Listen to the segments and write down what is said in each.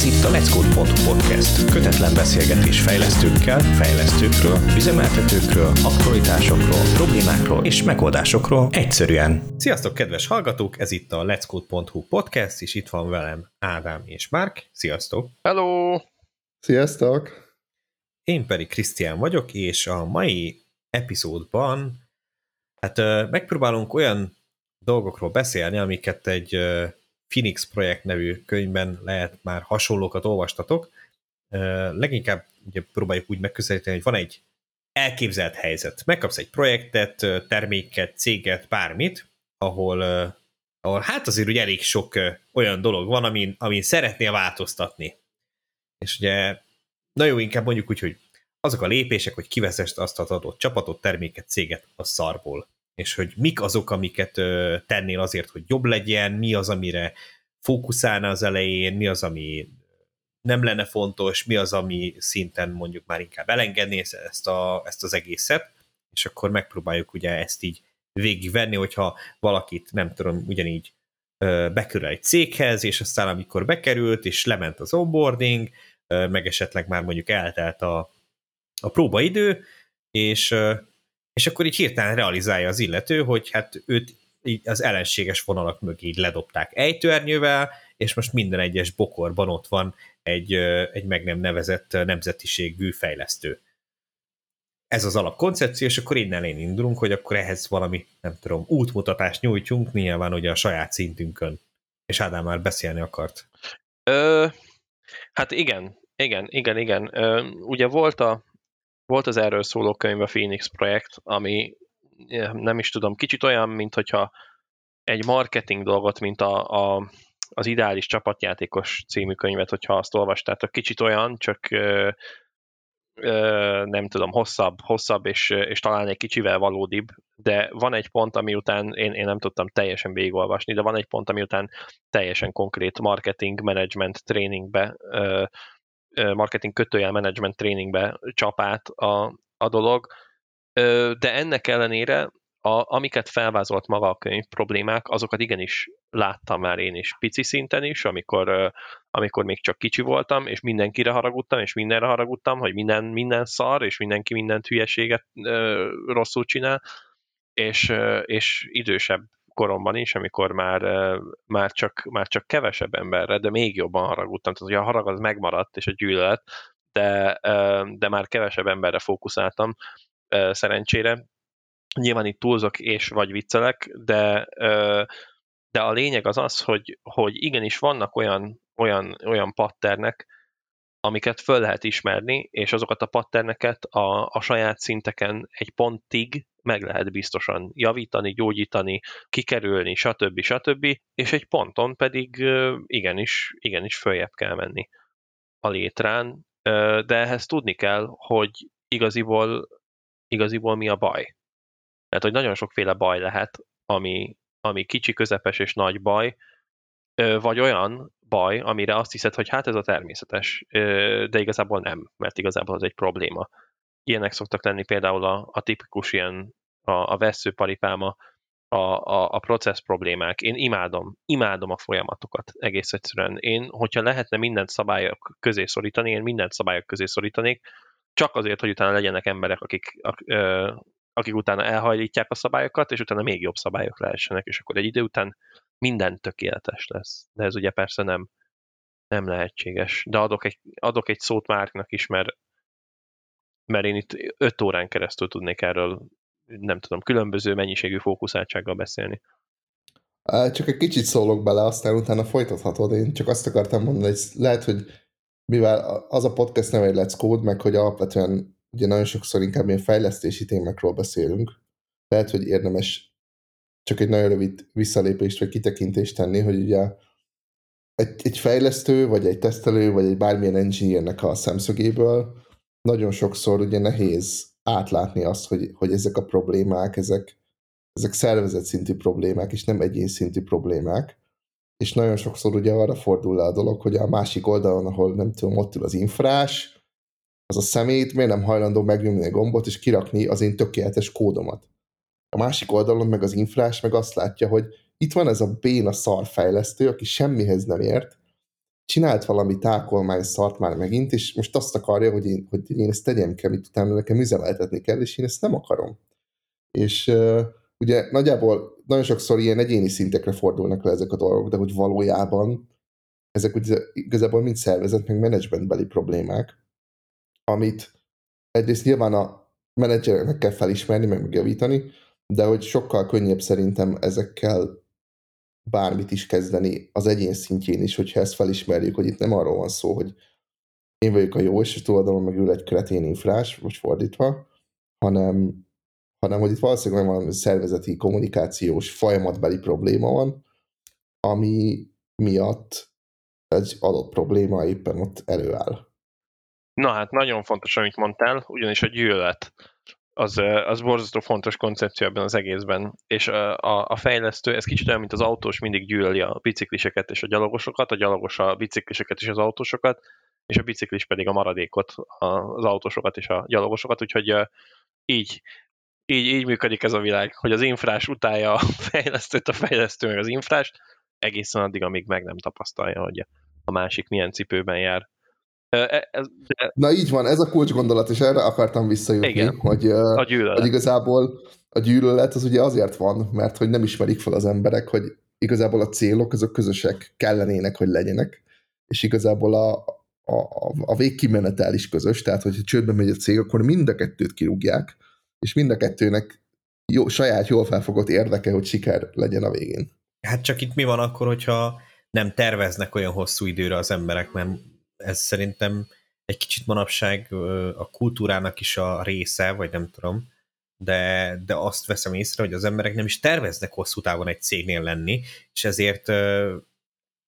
Ez itt a Let's Code podcast. Kötetlen beszélgetés fejlesztőkkel, fejlesztőkről, üzemeltetőkről, aktualitásokról, problémákról és megoldásokról egyszerűen. Sziasztok, kedves hallgatók! Ez itt a Let's Code podcast, és itt van velem Ádám és Márk. Sziasztok! Hello! Sziasztok! Én pedig Krisztián vagyok, és a mai epizódban hát megpróbálunk olyan dolgokról beszélni, amiket egy Phoenix projekt nevű könyvben lehet már hasonlókat olvastatok. Leginkább ugye próbáljuk úgy megközelíteni, hogy van egy elképzelt helyzet. Megkapsz egy projektet, terméket, céget, bármit, ahol, ahol hát azért ugye elég sok olyan dolog van, amin, amin szeretnél változtatni. És ugye, na inkább mondjuk úgy, hogy azok a lépések, hogy kivezest azt az adott csapatot, terméket, céget a szarból és hogy mik azok, amiket ö, tennél azért, hogy jobb legyen, mi az, amire fókuszálna az elején, mi az, ami nem lenne fontos, mi az, ami szinten mondjuk már inkább elengedné ezt, a, ezt az egészet, és akkor megpróbáljuk ugye ezt így végigvenni, hogyha valakit, nem tudom, ugyanígy bekerül egy céghez, és aztán amikor bekerült, és lement az onboarding, meg esetleg már mondjuk eltelt a, a próbaidő, és és akkor így hirtelen realizálja az illető, hogy hát őt így az ellenséges vonalak mögé így ledobták ejtőernyővel, és most minden egyes bokorban ott van egy, egy meg nem nevezett nemzetiségű fejlesztő. Ez az alapkoncepció, és akkor innen én indulunk, hogy akkor ehhez valami, nem tudom, útmutatást nyújtjunk, nyilván ugye a saját szintünkön. És Ádám már beszélni akart. Ö, hát igen, igen, igen, igen. Ö, ugye volt a, volt az erről szóló könyv a Phoenix projekt, ami nem is tudom, kicsit olyan, mint hogyha egy marketing dolgot, mint a, a, az ideális csapatjátékos című könyvet, hogyha azt olvastátok, kicsit olyan, csak ö, ö, nem tudom, hosszabb, hosszabb és, és talán egy kicsivel valódibb, de van egy pont, ami után én, én nem tudtam teljesen végigolvasni, de van egy pont, ami után teljesen konkrét marketing, management tréningbe ö, marketing kötőjel management tréningbe csap át a, a dolog, de ennek ellenére a, amiket felvázolt maga a könyv problémák, azokat igenis láttam már én is pici szinten is, amikor, amikor még csak kicsi voltam, és mindenkire haragudtam, és mindenre haragudtam, hogy minden, minden szar, és mindenki mindent hülyeséget rosszul csinál, és, és idősebb koromban is, amikor már, már, csak, már csak kevesebb emberre, de még jobban haragudtam. Tehát, hogy a harag az megmaradt, és a gyűlölet, de, de már kevesebb emberre fókuszáltam szerencsére. Nyilván itt túlzok és vagy viccelek, de, de a lényeg az az, hogy, hogy igenis vannak olyan, olyan, olyan patternek, amiket föl lehet ismerni, és azokat a patterneket a, a saját szinteken egy pontig meg lehet biztosan javítani, gyógyítani, kikerülni, stb. stb. És egy ponton pedig igenis, igenis följebb kell menni a létrán, de ehhez tudni kell, hogy igaziból, igaziból mi a baj. Tehát, hogy nagyon sokféle baj lehet, ami, ami kicsi, közepes és nagy baj, vagy olyan baj, amire azt hiszed, hogy hát ez a természetes, de igazából nem, mert igazából az egy probléma. Ilyenek szoktak lenni például a, a tipikus ilyen a, a veszőparipáma, a, a, a processz problémák. Én imádom, imádom a folyamatokat egész egyszerűen. Én, hogyha lehetne mindent szabályok közé szorítani, én mindent szabályok közé szorítanék, csak azért, hogy utána legyenek emberek, akik, akik utána elhajlítják a szabályokat, és utána még jobb szabályok lehessenek, és akkor egy idő után minden tökéletes lesz. De ez ugye persze nem, nem lehetséges. De adok egy, adok egy szót Márknak is, mert, mert én itt öt órán keresztül tudnék erről, nem tudom, különböző mennyiségű fókuszáltsággal beszélni. Csak egy kicsit szólok bele, aztán utána folytathatod. Én csak azt akartam mondani, hogy lehet, hogy mivel az a podcast nem egy Let's Code, meg hogy alapvetően ugye nagyon sokszor inkább ilyen fejlesztési témákról beszélünk, lehet, hogy érdemes csak egy nagyon rövid visszalépést vagy kitekintést tenni, hogy ugye egy, egy fejlesztő, vagy egy tesztelő, vagy egy bármilyen engineernek a szemszögéből nagyon sokszor ugye nehéz átlátni azt, hogy, hogy ezek a problémák, ezek, ezek szervezet szintű problémák, és nem egyén szintű problémák. És nagyon sokszor ugye arra fordul le a dolog, hogy a másik oldalon, ahol nem tudom, ott ül az infrás, az a szemét miért nem hajlandó megnyomni a gombot, és kirakni az én tökéletes kódomat. A másik oldalon meg az infrás meg azt látja, hogy itt van ez a béna szarfejlesztő, aki semmihez nem ért, csinált valami tákolmány szart már megint, és most azt akarja, hogy én, hogy én ezt tegyem kell, mit utána nekem üzemeltetni kell, és én ezt nem akarom. És uh, ugye nagyjából nagyon sokszor ilyen egyéni szintekre fordulnak le ezek a dolgok, de hogy valójában ezek ugye igazából mind szervezet, meg menedzsmentbeli problémák, amit egyrészt nyilván a menedzsereknek kell felismerni, meg megjavítani, de hogy sokkal könnyebb szerintem ezekkel bármit is kezdeni az egyén szintjén is, hogyha ezt felismerjük, hogy itt nem arról van szó, hogy én vagyok a jó, és a tulajdonban megül egy kretén infrás, vagy fordítva, hanem, hanem hogy itt valószínűleg van szervezeti kommunikációs folyamatbeli probléma van, ami miatt egy adott probléma éppen ott előáll. Na hát nagyon fontos, amit mondtál, ugyanis a gyűlölet az, az borzasztó fontos koncepció ebben az egészben. És a, a, a fejlesztő, ez kicsit olyan, mint az autós, mindig gyűlöli a bicikliseket és a gyalogosokat, a gyalogos a bicikliseket és az autósokat, és a biciklis pedig a maradékot, az autósokat és a gyalogosokat, úgyhogy így, így, így működik ez a világ, hogy az infrás utálja a fejlesztőt, a fejlesztő meg az infrás, egészen addig, amíg meg nem tapasztalja, hogy a másik milyen cipőben jár. E, ez, de... Na így van, ez a kulcs gondolat, és erre akartam visszajutni, Igen, hogy, a hogy igazából a gyűlölet az ugye azért van, mert hogy nem ismerik fel az emberek, hogy igazából a célok azok közösek kellenének, hogy legyenek, és igazából a, a, a végkimenetel is közös, tehát hogyha csődbe megy a cég, akkor mind a kettőt kirúgják, és mind a kettőnek jó, saját jól felfogott érdeke, hogy siker legyen a végén. Hát csak itt mi van akkor, hogyha nem terveznek olyan hosszú időre az emberek, mert ez szerintem egy kicsit manapság a kultúrának is a része, vagy nem tudom, de, de azt veszem észre, hogy az emberek nem is terveznek hosszú távon egy cégnél lenni, és ezért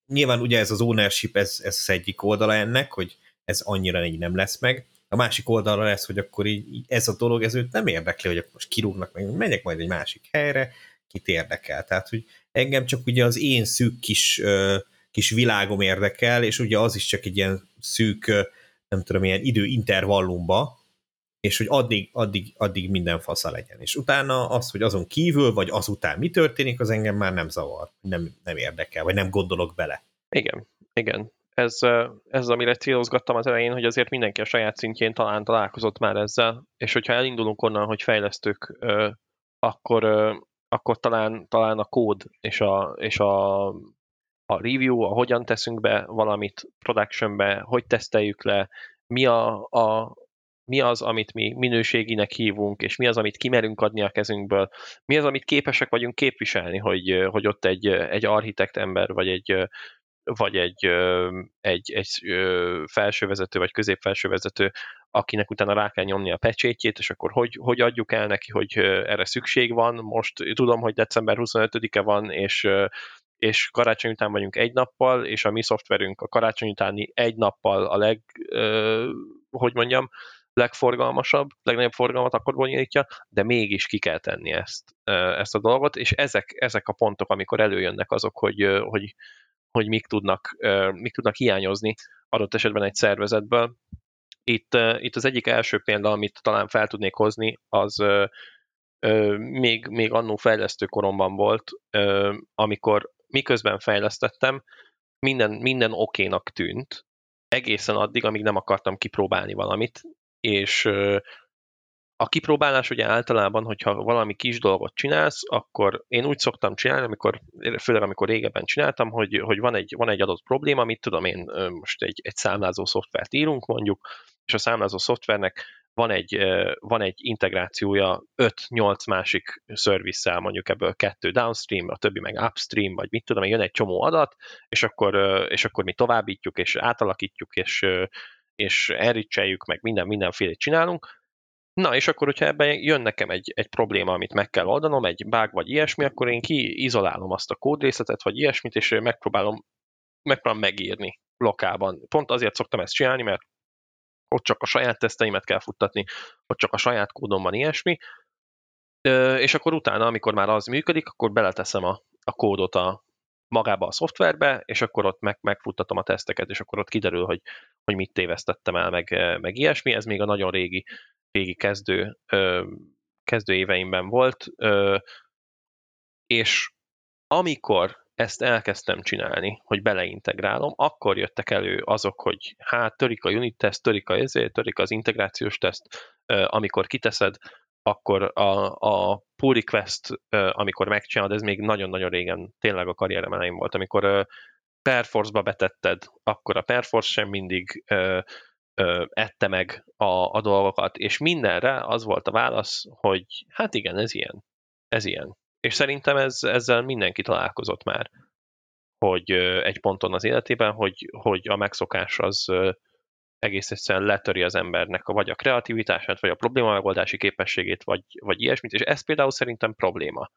nyilván ugye ez az ownership, ez, ez az egyik oldala ennek, hogy ez annyira így nem lesz meg, a másik oldalra lesz, hogy akkor így ez a dolog, ez őt nem érdekli, hogy akkor most kirúgnak meg, megyek majd egy másik helyre, kit érdekel. Tehát, hogy engem csak ugye az én szűk kis uh, kis világom érdekel, és ugye az is csak egy ilyen szűk, nem tudom, ilyen időintervallumba, és hogy addig, addig, addig minden fasza legyen. És utána az, hogy azon kívül, vagy azután mi történik, az engem már nem zavar, nem, nem érdekel, vagy nem gondolok bele. Igen, igen. Ez, ez amire célozgattam az elején, hogy azért mindenki a saját szintjén talán találkozott már ezzel, és hogyha elindulunk onnan, hogy fejlesztők, akkor, akkor talán, talán a kód és a, és a a review, a hogyan teszünk be valamit productionbe, hogy teszteljük le, mi, a, a, mi az, amit mi minőséginek hívunk, és mi az, amit kimerünk adni a kezünkből, mi az, amit képesek vagyunk képviselni, hogy, hogy ott egy, egy architekt ember, vagy egy, vagy egy, egy, egy felsővezető, vagy középfelsővezető, akinek utána rá kell nyomni a pecsétjét, és akkor hogy, hogy adjuk el neki, hogy erre szükség van. Most tudom, hogy december 25-e van, és és karácsony után vagyunk egy nappal, és a mi szoftverünk a karácsony utáni egy nappal a leg, ö, hogy mondjam, legforgalmasabb, legnagyobb forgalmat akkor bonyolítja, de mégis ki kell tenni ezt, ezt a dolgot, és ezek, ezek a pontok, amikor előjönnek azok, hogy, hogy, hogy mik, tudnak, mik tudnak hiányozni adott esetben egy szervezetből. Itt, itt az egyik első példa, amit talán fel tudnék hozni, az még, még annó fejlesztő koromban volt, amikor miközben fejlesztettem, minden, minden okénak tűnt, egészen addig, amíg nem akartam kipróbálni valamit, és a kipróbálás ugye általában, hogyha valami kis dolgot csinálsz, akkor én úgy szoktam csinálni, amikor, főleg amikor régebben csináltam, hogy, hogy van, egy, van egy adott probléma, mit tudom én, most egy, egy számlázó szoftvert írunk mondjuk, és a számlázó szoftvernek van egy, van egy integrációja 5-8 másik szervisszel, mondjuk ebből kettő downstream, a többi meg upstream, vagy mit tudom, jön egy csomó adat, és akkor, és akkor mi továbbítjuk, és átalakítjuk, és, és enricseljük, meg minden, mindenféle csinálunk, Na, és akkor, hogyha ebben jön nekem egy, egy probléma, amit meg kell oldanom, egy bug vagy ilyesmi, akkor én kiizolálom azt a kódrészetet, vagy ilyesmit, és megpróbálom, megpróbálom megírni lokálban. Pont azért szoktam ezt csinálni, mert ott csak a saját teszteimet kell futtatni, ott csak a saját kódom van ilyesmi, és akkor utána, amikor már az működik, akkor beleteszem a, a kódot a, magába a szoftverbe, és akkor ott meg, megfuttatom a teszteket, és akkor ott kiderül, hogy, hogy mit tévesztettem el, meg, meg ilyesmi. Ez még a nagyon régi, régi kezdő, kezdő éveimben volt, és amikor ezt elkezdtem csinálni, hogy beleintegrálom, akkor jöttek elő azok, hogy hát törik a unit teszt, törik a ezért, törik az integrációs teszt, amikor kiteszed, akkor a, a pull request, amikor megcsinálod, ez még nagyon-nagyon régen tényleg a karrierem elején volt, amikor Perforce-ba betetted, akkor a Perforce sem mindig ö, ette meg a, a dolgokat, és mindenre az volt a válasz, hogy hát igen, ez ilyen. Ez ilyen. És szerintem ez, ezzel mindenki találkozott már, hogy egy ponton az életében, hogy, hogy a megszokás az egész egyszerűen letöri az embernek vagy a kreativitását, vagy a probléma megoldási képességét, vagy, vagy ilyesmit, és ez például szerintem probléma.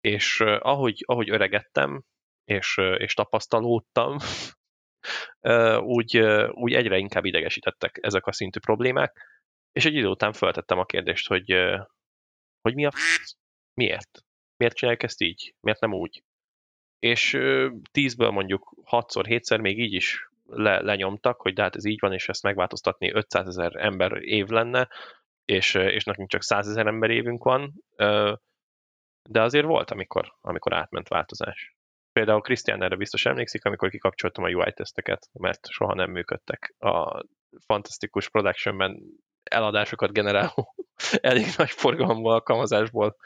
És ahogy, ahogy öregettem, és, és tapasztalódtam, úgy, úgy egyre inkább idegesítettek ezek a szintű problémák, és egy idő után feltettem a kérdést, hogy, hogy mi a miért? Miért csináljuk ezt így? Miért nem úgy? És tízből mondjuk hatszor, hétszer még így is le, lenyomtak, hogy de hát ez így van, és ezt megváltoztatni 500 ezer ember év lenne, és, és nekünk csak 100 ezer ember évünk van, de azért volt, amikor, amikor átment változás. Például Krisztián erre biztos emlékszik, amikor kikapcsoltam a UI-teszteket, mert soha nem működtek. A fantasztikus productionben eladásokat generáló elég nagy forgalmú alkalmazásból,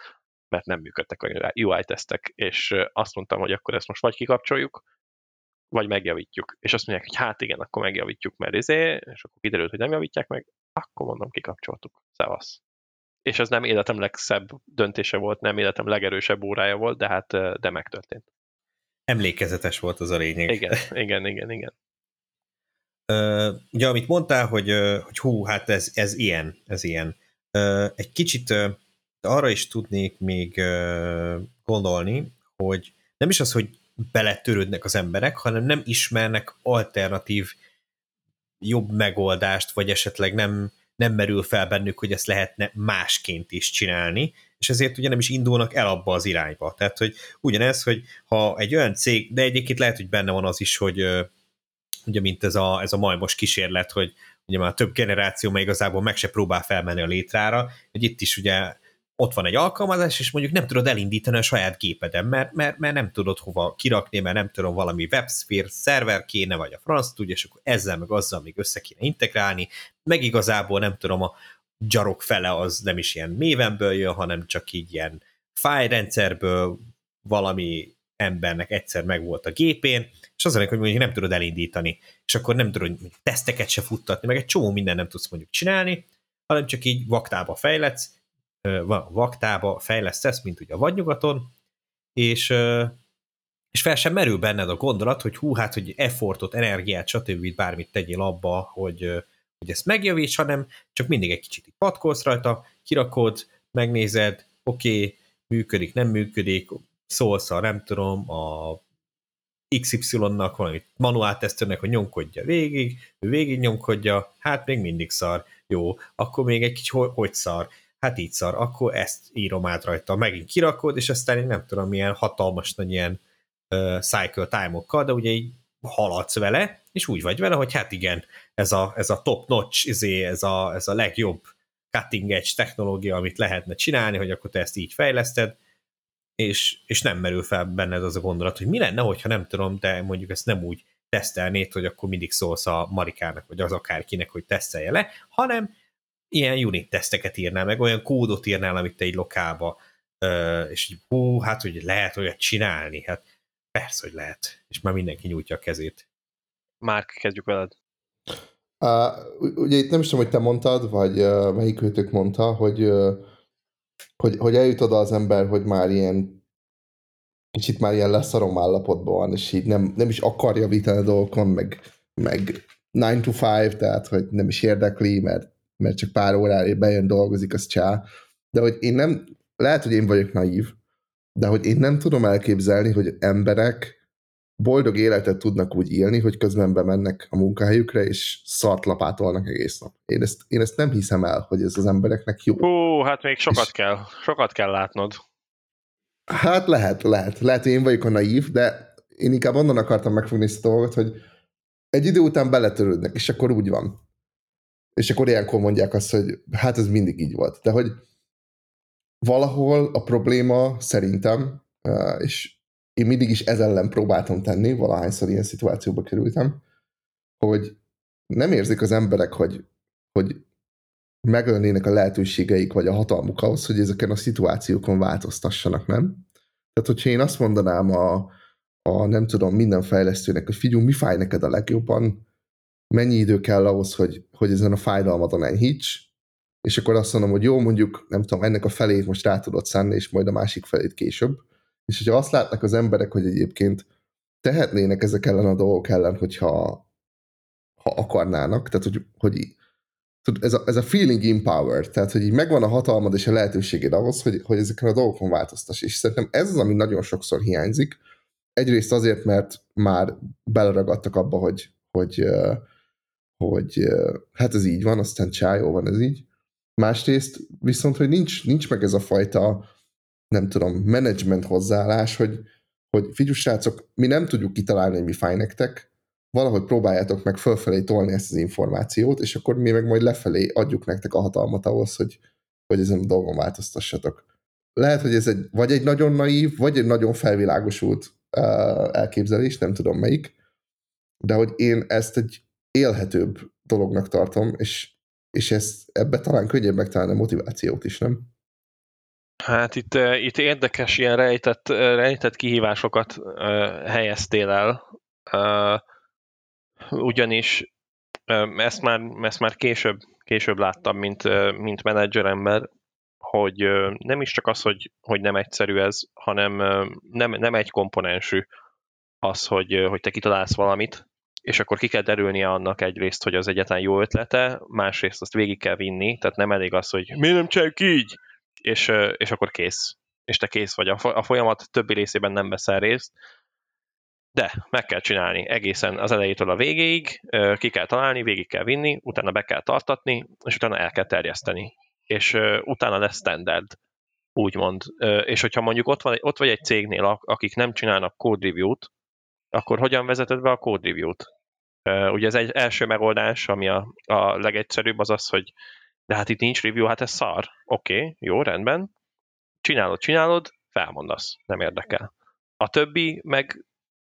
mert nem működtek a UI-tesztek, és azt mondtam, hogy akkor ezt most vagy kikapcsoljuk, vagy megjavítjuk. És azt mondják, hogy hát igen, akkor megjavítjuk, mert izé, és akkor kiderült, hogy nem javítják meg, akkor mondom, kikapcsoltuk. Szevasz. És ez nem életem legszebb döntése volt, nem életem legerősebb órája volt, de hát de megtörtént. Emlékezetes volt az a lényeg. Igen, igen, igen, igen. Uh, ugye, amit mondtál, hogy, hogy hú, hát ez, ez ilyen, ez ilyen. Uh, egy kicsit uh, arra is tudnék még gondolni, hogy nem is az, hogy beletörődnek az emberek, hanem nem ismernek alternatív jobb megoldást, vagy esetleg nem, nem merül fel bennük, hogy ezt lehetne másként is csinálni, és ezért ugye nem is indulnak el abba az irányba. Tehát, hogy ugyanez, hogy ha egy olyan cég, de egyébként lehet, hogy benne van az is, hogy ugye mint ez a, ez a majmos kísérlet, hogy ugye már több generáció meg igazából meg se próbál felmenni a létrára, hogy itt is ugye ott van egy alkalmazás, és mondjuk nem tudod elindítani a saját gépeden, mert, mert, mert nem tudod hova kirakni, mert nem tudom, valami WebSphere szerver kéne, vagy a franc tudja, és akkor ezzel meg azzal még össze kéne integrálni, meg igazából nem tudom, a gyarok fele az nem is ilyen mévenből jön, hanem csak így ilyen fájrendszerből valami embernek egyszer megvolt a gépén, és az hogy mondjuk nem tudod elindítani, és akkor nem tudod teszteket se futtatni, meg egy csomó minden nem tudsz mondjuk csinálni, hanem csak így vaktába fejletsz, vaktába fejlesztesz, mint ugye a vadnyugaton, és, és fel sem merül benned a gondolat, hogy hú, hát, hogy effortot, energiát, stb. bármit tegyél abba, hogy, hogy ezt megjavíts, hanem csak mindig egy kicsit patkolsz rajta, kirakod, megnézed, oké, okay, működik, nem működik, szólsz a, nem tudom, a XY-nak manuál tesztőnek, hogy nyomkodja végig, végig nyomkodja, hát még mindig szar, jó, akkor még egy kicsit hogy, hogy szar, hát így szar, akkor ezt írom át rajta, megint kirakod, és aztán én nem tudom, milyen hatalmas nagy ilyen uh, cycle time-okkal, de ugye így haladsz vele, és úgy vagy vele, hogy hát igen, ez a, ez a top notch, izé, ez, a, ez a legjobb cutting edge technológia, amit lehetne csinálni, hogy akkor te ezt így fejleszted, és, és nem merül fel benned az a gondolat, hogy mi lenne, hogyha nem tudom, de mondjuk ezt nem úgy tesztelnéd, hogy akkor mindig szólsz a Marikának, vagy az akárkinek, hogy tesztelje le, hanem ilyen unit teszteket írnál, meg olyan kódot írnál, amit te egy lokálba, és így, hú, hát hogy lehet olyat csinálni, hát persze, hogy lehet, és már mindenki nyújtja a kezét. Már kezdjük veled. Uh, ugye itt nem is tudom, hogy te mondtad, vagy uh, melyik őtök mondta, hogy, uh, hogy, hogy eljut oda az ember, hogy már ilyen kicsit már ilyen leszarom állapotban van, és így nem, nem is akar javítani a dolgokon, meg, meg 9 to 5, tehát hogy nem is érdekli, mert mert csak pár órára bejön, dolgozik, az csá. De hogy én nem, lehet, hogy én vagyok naív, de hogy én nem tudom elképzelni, hogy emberek boldog életet tudnak úgy élni, hogy közben bemennek a munkahelyükre, és szart lapátolnak egész nap. Én ezt, én ezt nem hiszem el, hogy ez az embereknek jó. Ó, hát még sokat és... kell, sokat kell látnod. Hát lehet, lehet. Lehet, hogy én vagyok a naív, de én inkább onnan akartam megfogni ezt a dolgot, hogy egy idő után beletörődnek, és akkor úgy van. És akkor ilyenkor mondják azt, hogy hát ez mindig így volt. De hogy valahol a probléma szerintem, és én mindig is ez ellen próbáltam tenni, valahányszor ilyen szituációba kerültem, hogy nem érzik az emberek, hogy, hogy megölnének a lehetőségeik, vagy a hatalmuk ahhoz, hogy ezeken a szituációkon változtassanak, nem? Tehát, hogyha én azt mondanám a, a nem tudom, minden fejlesztőnek, hogy figyelj, mi fáj neked a legjobban, mennyi idő kell ahhoz, hogy, hogy ezen a fájdalmadon enyhíts, és akkor azt mondom, hogy jó, mondjuk, nem tudom, ennek a felét most rá tudod szánni, és majd a másik felét később. És hogyha azt látnak az emberek, hogy egyébként tehetnének ezek ellen a dolgok ellen, hogyha ha akarnának, tehát hogy, hogy ez a, ez a feeling empowered, tehát hogy így megvan a hatalmad és a lehetőséged ahhoz, hogy, hogy ezeken a dolgokon változtass. És szerintem ez az, ami nagyon sokszor hiányzik. Egyrészt azért, mert már beleragadtak abba, hogy, hogy, hogy hát ez így van, aztán csájó van ez így. Másrészt viszont, hogy nincs, nincs meg ez a fajta, nem tudom, menedzsment hozzáállás, hogy, hogy figyelj srácok, mi nem tudjuk kitalálni, hogy mi fáj nektek, valahogy próbáljátok meg fölfelé tolni ezt az információt, és akkor mi meg majd lefelé adjuk nektek a hatalmat ahhoz, hogy, hogy ezen a dolgon változtassatok. Lehet, hogy ez egy, vagy egy nagyon naív, vagy egy nagyon felvilágosult uh, elképzelés, nem tudom melyik, de hogy én ezt egy élhetőbb dolognak tartom, és, és ezt, ebbe talán könnyebb megtalálni a motivációt is, nem? Hát itt, itt érdekes ilyen rejtett, rejtett kihívásokat uh, helyeztél el. Ugyanis ezt már, ezt már később, később láttam, mint, mint menedzserember, hogy nem is csak az, hogy, hogy nem egyszerű ez, hanem nem, nem egy komponensű az, hogy, hogy te kitalálsz valamit, és akkor ki kell derülnie annak egyrészt, hogy az egyetlen jó ötlete, másrészt azt végig kell vinni, tehát nem elég az, hogy mi nem csináljuk így, és, és akkor kész. És te kész vagy. A folyamat többi részében nem veszel részt, de meg kell csinálni egészen az elejétől a végéig, ki kell találni, végig kell vinni, utána be kell tartatni, és utána el kell terjeszteni. És utána lesz standard, úgymond. És hogyha mondjuk ott, van, ott vagy egy cégnél, akik nem csinálnak code review-t, akkor hogyan vezeted be a code review-t? Ugye ez egy első megoldás, ami a, a legegyszerűbb, az az, hogy de hát itt nincs review, hát ez szar. Oké, okay, jó, rendben. Csinálod, csinálod, felmondasz, nem érdekel. A többi meg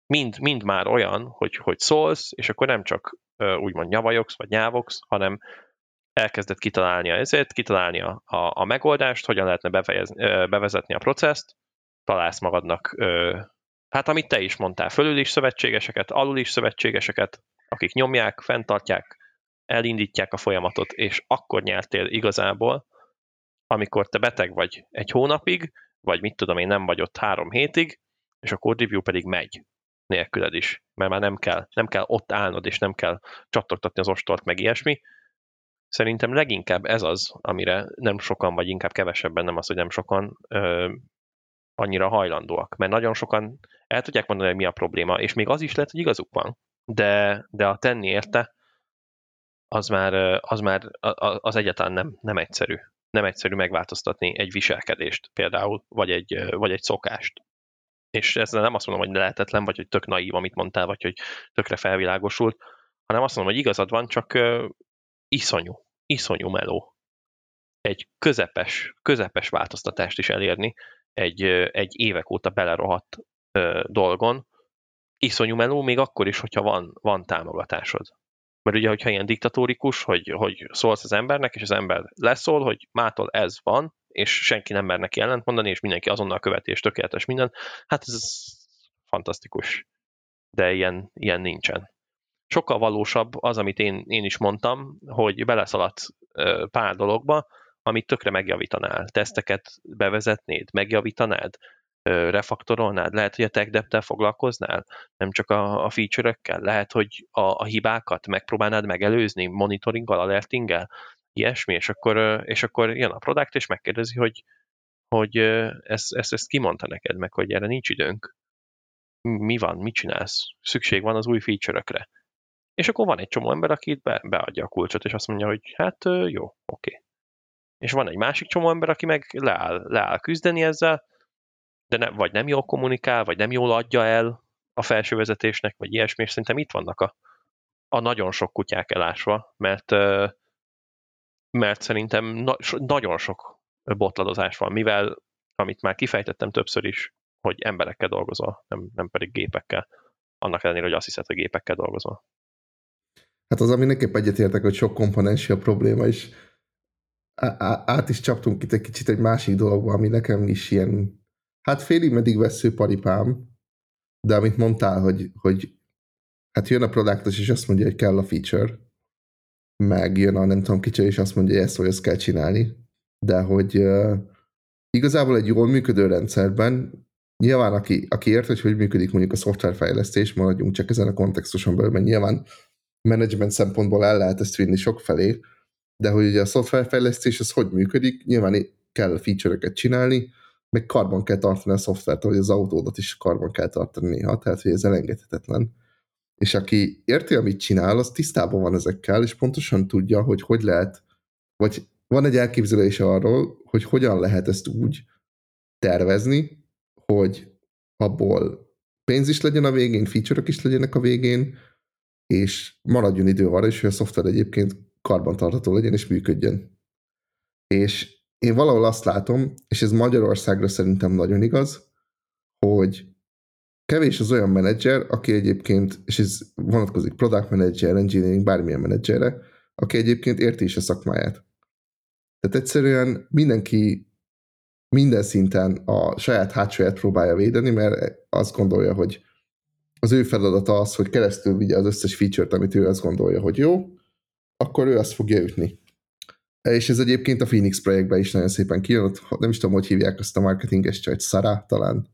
mind, mind már olyan, hogy, hogy szólsz, és akkor nem csak úgymond nyavajogsz, vagy nyávogsz, hanem elkezded kitalálni a ezért, kitalálni a, a, a megoldást, hogyan lehetne befejez, bevezetni a processzt, találsz magadnak, hát amit te is mondtál, fölül is szövetségeseket, alul is szövetségeseket, akik nyomják, fenntartják, elindítják a folyamatot, és akkor nyertél igazából, amikor te beteg vagy egy hónapig, vagy mit tudom én, nem vagy ott három hétig, és a code review pedig megy nélküled is, mert már nem kell, nem kell ott állnod, és nem kell csattogtatni az ostort, meg ilyesmi. Szerintem leginkább ez az, amire nem sokan, vagy inkább kevesebben, nem az, hogy nem sokan ö, annyira hajlandóak. Mert nagyon sokan el tudják mondani, hogy mi a probléma, és még az is lehet, hogy igazuk van, de, de a tenni érte, az már, az már az egyáltalán nem, nem egyszerű. Nem egyszerű megváltoztatni egy viselkedést például, vagy egy, vagy egy szokást és ezzel nem azt mondom, hogy lehetetlen, vagy hogy tök naív, amit mondtál, vagy hogy tökre felvilágosult, hanem azt mondom, hogy igazad van, csak iszonyú, iszonyú meló. Egy közepes, közepes változtatást is elérni egy, egy évek óta belerohadt uh, dolgon, iszonyú meló, még akkor is, hogyha van, van támogatásod. Mert ugye, hogyha ilyen diktatórikus, hogy, hogy szólsz az embernek, és az ember leszól, hogy mától ez van, és senki nem mer neki ellentmondani, és mindenki azonnal követi, és tökéletes minden, hát ez fantasztikus. De ilyen, ilyen nincsen. Sokkal valósabb az, amit én, én is mondtam, hogy beleszaladsz pár dologba, amit tökre megjavítanál. Teszteket bevezetnéd, megjavítanád, refaktorolnád, lehet, hogy a tech foglalkoznál, nem csak a, a feature-ökkel, lehet, hogy a, a hibákat megpróbálnád megelőzni monitoringgal, alertinggel, ilyesmi, és akkor, és akkor jön a product, és megkérdezi, hogy, hogy ezt, ezt, ezt kimondta neked meg, hogy erre nincs időnk. Mi van, mit csinálsz? Szükség van az új feature-ökre. És akkor van egy csomó ember, aki itt be, beadja a kulcsot, és azt mondja, hogy hát jó, oké. Okay. És van egy másik csomó ember, aki meg leáll, leáll küzdeni ezzel, de ne, vagy nem jól kommunikál, vagy nem jól adja el a felső vezetésnek, vagy ilyesmi, és szerintem itt vannak a, a nagyon sok kutyák elásva, mert mert szerintem na- nagyon sok botladozás van, mivel, amit már kifejtettem többször is, hogy emberekkel dolgozol, nem, nem pedig gépekkel. Annak ellenére, hogy azt hiszed, hogy gépekkel dolgozol. Hát az, ami nekem egyetértek, hogy sok komponensi a probléma, és át is csaptunk itt egy kicsit egy másik dologba, ami nekem is ilyen, hát félig meddig vesző paripám, de amit mondtál, hogy, hogy hát jön a produktos, és azt mondja, hogy kell a feature, meg jön a nem tudom kicsi, és azt mondja, hogy ezt vagy ezt kell csinálni, de hogy uh, igazából egy jól működő rendszerben nyilván aki, aki ért, hogy hogy működik mondjuk a szoftverfejlesztés, maradjunk csak ezen a kontextuson belül, mert nyilván management szempontból el lehet ezt vinni sok felé, de hogy ugye a szoftverfejlesztés az hogy működik, nyilván kell feature-öket csinálni, meg karban kell tartani a szoftvert, hogy az autódat is karban kell tartani néha, tehát hogy ez elengedhetetlen. És aki érti, amit csinál, az tisztában van ezekkel, és pontosan tudja, hogy hogy lehet, vagy van egy elképzelés arról, hogy hogyan lehet ezt úgy tervezni, hogy abból pénz is legyen a végén, feature is legyenek a végén, és maradjon idő arra is, hogy a szoftver egyébként karbantartható legyen és működjön. És én valahol azt látom, és ez Magyarországra szerintem nagyon igaz, hogy kevés az olyan menedzser, aki egyébként, és ez vonatkozik product manager, engineering, bármilyen menedzserre, aki egyébként érti is a szakmáját. Tehát egyszerűen mindenki minden szinten a saját hátsóját próbálja védeni, mert azt gondolja, hogy az ő feladata az, hogy keresztül vigye az összes feature-t, amit ő azt gondolja, hogy jó, akkor ő azt fogja ütni. És ez egyébként a Phoenix projektben is nagyon szépen kijön, nem is tudom, hogy hívják azt a marketinges csajt, Sara talán,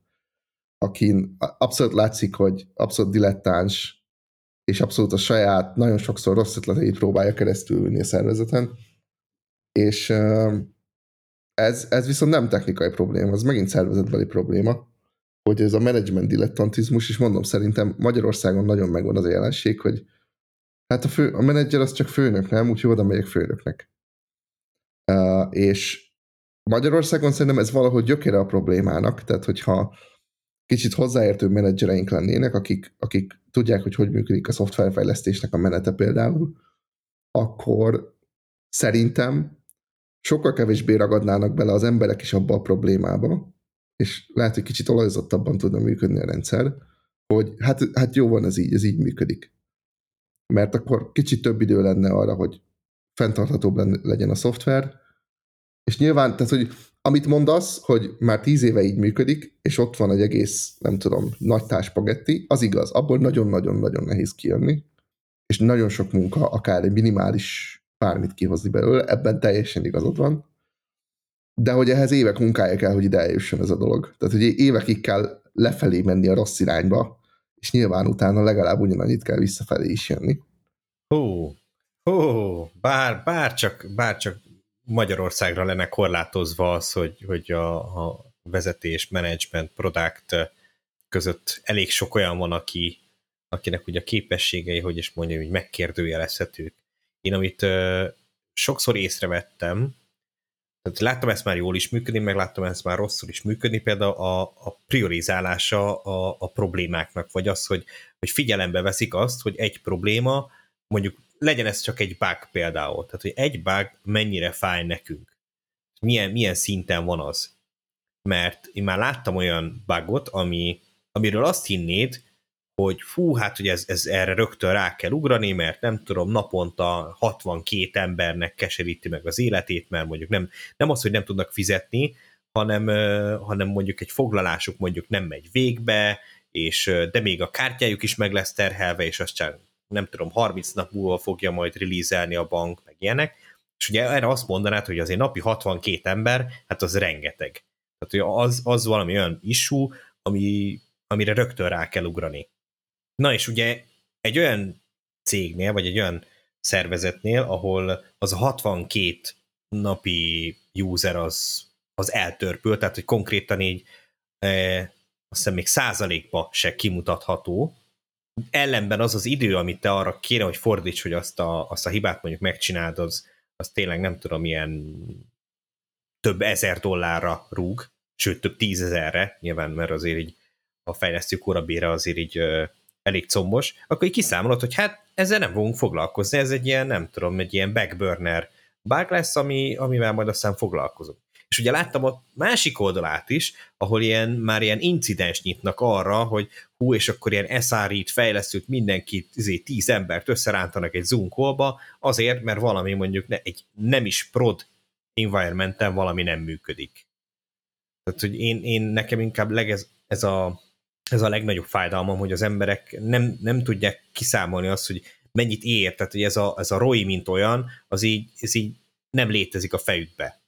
akin abszolút látszik, hogy abszolút dilettáns, és abszolút a saját, nagyon sokszor rossz ötleteit próbálja keresztül vinni a szervezeten. És ez, ez viszont nem technikai probléma, ez megint szervezetbeli probléma, hogy ez a management dilettantizmus, és mondom, szerintem Magyarországon nagyon megvan az a jelenség, hogy hát a, fő, a menedzser az csak főnök, nem? Úgyhogy oda megyek főnöknek. Uh, és Magyarországon szerintem ez valahogy gyökére a problémának, tehát hogyha kicsit hozzáértő menedzsereink lennének, akik, akik tudják, hogy hogy működik a szoftverfejlesztésnek a menete például, akkor szerintem sokkal kevésbé ragadnának bele az emberek is abba a problémába, és lehet, hogy kicsit olajzottabban tudna működni a rendszer, hogy hát, hát jó van ez így, ez így működik. Mert akkor kicsit több idő lenne arra, hogy fenntarthatóbb legyen a szoftver, és nyilván, tehát, hogy amit mondasz, hogy már tíz éve így működik, és ott van egy egész, nem tudom, nagy táspagetti, az igaz, abból nagyon-nagyon-nagyon nehéz kijönni, és nagyon sok munka, akár egy minimális bármit kihozni belőle, ebben teljesen igazad van. De hogy ehhez évek munkája kell, hogy ide eljusson ez a dolog. Tehát, hogy évekig kell lefelé menni a rossz irányba, és nyilván utána legalább ugyanannyit kell visszafelé is jönni. Hú, hú, bár, bár, csak, bár csak Magyarországra lenne korlátozva az, hogy, hogy a, a vezetés, management, product között elég sok olyan van, aki, akinek ugye a képességei, hogy is mondjam, hogy megkérdőjelezhetők. Én amit uh, sokszor észrevettem, tehát láttam ezt már jól is működni, meg láttam ezt már rosszul is működni, például a, a priorizálása a, a problémáknak, vagy az, hogy, hogy figyelembe veszik azt, hogy egy probléma, mondjuk legyen ez csak egy bug például, tehát hogy egy bug mennyire fáj nekünk, milyen, milyen szinten van az. Mert én már láttam olyan bugot, ami, amiről azt hinnéd, hogy fú, hát hogy ez, ez erre rögtön rá kell ugrani, mert nem tudom, naponta 62 embernek keseríti meg az életét, mert mondjuk nem, nem az, hogy nem tudnak fizetni, hanem, hanem mondjuk egy foglalásuk mondjuk nem megy végbe, és de még a kártyájuk is meg lesz terhelve, és azt csak nem tudom, 30 nap múlva fogja majd release a bank, meg ilyenek, és ugye erre azt mondanád, hogy azért napi 62 ember, hát az rengeteg. Tehát az, az valami olyan issue, ami, amire rögtön rá kell ugrani. Na és ugye egy olyan cégnél, vagy egy olyan szervezetnél, ahol az a 62 napi user az, az eltörpül, tehát hogy konkrétan így e, azt hiszem még százalékba se kimutatható, ellenben az az idő, amit te arra kéne, hogy fordíts, hogy azt a, azt a hibát mondjuk megcsináld, az, az tényleg nem tudom, ilyen több ezer dollárra rúg, sőt több tízezerre, nyilván, mert azért így a fejlesztő korabére azért így elég combos, akkor így kiszámolod, hogy hát ezzel nem fogunk foglalkozni, ez egy ilyen, nem tudom, egy ilyen backburner bug lesz, ami, amivel majd aztán foglalkozunk. És ugye láttam a másik oldalát is, ahol ilyen, már ilyen incidens nyitnak arra, hogy hú, és akkor ilyen SRI-t fejlesztőt mindenkit, izé, tíz embert összerántanak egy Zoom azért, mert valami mondjuk ne, egy nem is prod environmenten valami nem működik. Tehát, hogy én, én nekem inkább legez, ez a ez a legnagyobb fájdalmam, hogy az emberek nem, nem tudják kiszámolni azt, hogy mennyit ér, tehát hogy ez a, ez a ROI, mint olyan, az így, ez így nem létezik a fejükbe.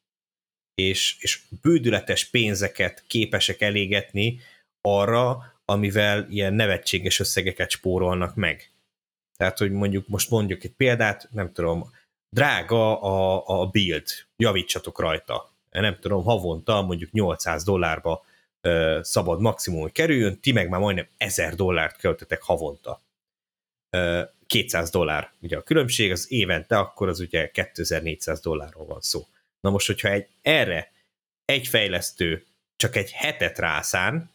És, és bődületes pénzeket képesek elégetni arra, amivel ilyen nevetséges összegeket spórolnak meg. Tehát, hogy mondjuk most mondjuk egy példát, nem tudom, drága a, a build, javítsatok rajta. Nem tudom, havonta mondjuk 800 dollárba ö, szabad maximum, kerüljön, ti meg már majdnem 1000 dollárt költetek havonta. Ö, 200 dollár ugye a különbség, az évente akkor az ugye 2400 dollárról van szó. Na most, hogyha egy, erre egy fejlesztő csak egy hetet rászán,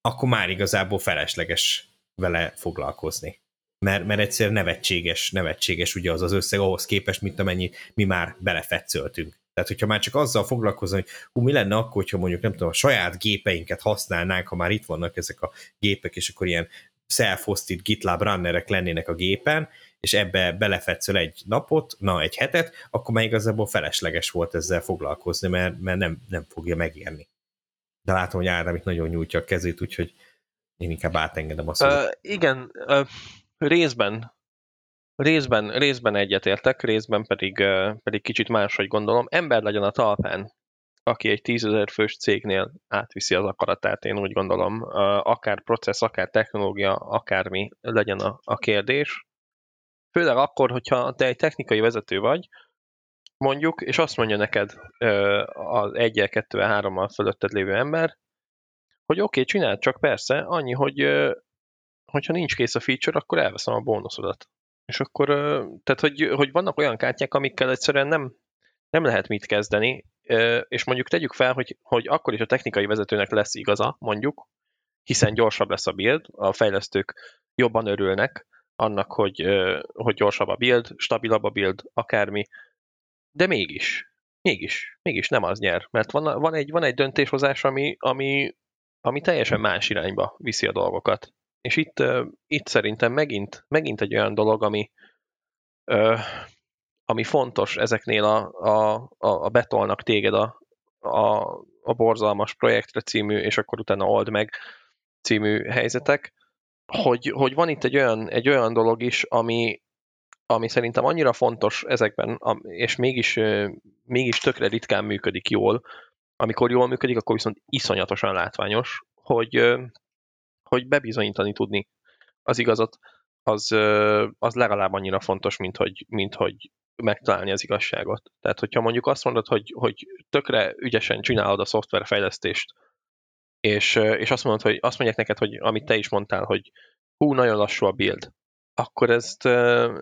akkor már igazából felesleges vele foglalkozni. Mert, mert egyszerűen nevetséges, nevetséges ugye az az összeg ahhoz képest, mint amennyit mi már belefetszöltünk. Tehát, hogyha már csak azzal foglalkozom, hogy hú, mi lenne akkor, hogyha mondjuk nem tudom, a saját gépeinket használnánk, ha már itt vannak ezek a gépek, és akkor ilyen self-hosted GitLab runnerek lennének a gépen, és ebbe belefetszöl egy napot, na egy hetet, akkor már igazából felesleges volt ezzel foglalkozni, mert, mert nem, nem fogja megérni. De látom, hogy Ádám itt nagyon nyújtja a kezét, úgyhogy én inkább átengedem a szót. Uh, igen, uh, részben részben, részben egyetértek, részben pedig, pedig kicsit máshogy gondolom. Ember legyen a talpán, aki egy tízezer fős cégnél átviszi az akaratát, én úgy gondolom, akár processz, akár technológia, akármi legyen a, a kérdés. Főleg akkor, hogyha te egy technikai vezető vagy, mondjuk, és azt mondja neked az 1 2 3 fölötted lévő ember, hogy oké, okay, csináld csak persze, annyi, hogy hogyha nincs kész a feature, akkor elveszem a bónuszodat. És akkor, tehát, hogy, hogy vannak olyan kártyák, amikkel egyszerűen nem, nem lehet mit kezdeni, és mondjuk tegyük fel, hogy, hogy akkor is a technikai vezetőnek lesz igaza, mondjuk, hiszen gyorsabb lesz a build, a fejlesztők jobban örülnek annak, hogy, hogy gyorsabb a build, stabilabb a build, akármi, de mégis, mégis, mégis nem az nyer, mert van, van, egy, van egy döntéshozás, ami, ami, ami teljesen más irányba viszi a dolgokat. És itt, itt szerintem megint, megint egy olyan dolog, ami, ami fontos ezeknél a, a, a, betolnak téged a, a, a borzalmas projektre című, és akkor utána old meg című helyzetek, hogy, hogy van itt egy olyan, egy olyan dolog is, ami, ami szerintem annyira fontos ezekben, és mégis, mégis tökre ritkán működik jól, amikor jól működik, akkor viszont iszonyatosan látványos, hogy, hogy bebizonyítani tudni az igazat, az, az legalább annyira fontos, mint hogy, mint hogy megtalálni az igazságot. Tehát, hogyha mondjuk azt mondod, hogy, hogy tökre ügyesen csinálod a szoftverfejlesztést, és, és azt mondod, hogy azt mondják neked, hogy amit te is mondtál, hogy hú, nagyon lassú a build, akkor ezt,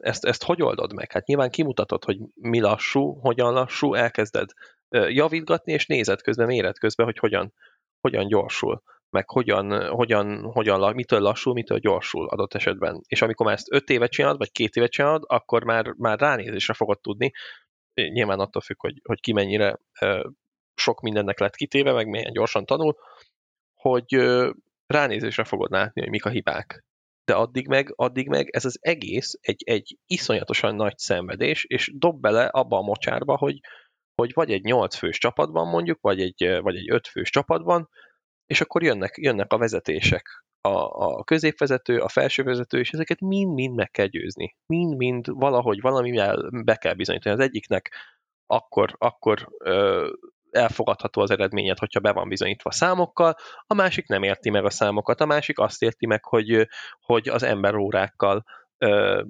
ezt, ezt hogy oldod meg? Hát nyilván kimutatod, hogy mi lassú, hogyan lassú, elkezded javítgatni, és nézed közben, méret közben, hogy hogyan, hogyan gyorsul meg hogyan, hogyan, hogyan, mitől lassul, mitől gyorsul adott esetben. És amikor már ezt öt évet csinálod, vagy két évet csinálod, akkor már, már ránézésre fogod tudni, nyilván attól függ, hogy, hogy ki mennyire sok mindennek lett kitéve, meg milyen gyorsan tanul, hogy ránézésre fogod látni, hogy mik a hibák. De addig meg, addig meg ez az egész egy, egy iszonyatosan nagy szenvedés, és dob bele abba a mocsárba, hogy, hogy vagy egy 8 fős csapatban mondjuk, vagy egy, vagy egy 5 fős csapatban, és akkor jönnek, jönnek a vezetések, a, a középvezető, a felsővezető, és ezeket mind-mind meg kell győzni. Mind-mind valahogy valamivel be kell bizonyítani. Az egyiknek akkor, akkor ö, elfogadható az eredményed, hogyha be van bizonyítva számokkal, a másik nem érti meg a számokat, a másik azt érti meg, hogy, hogy az emberórákkal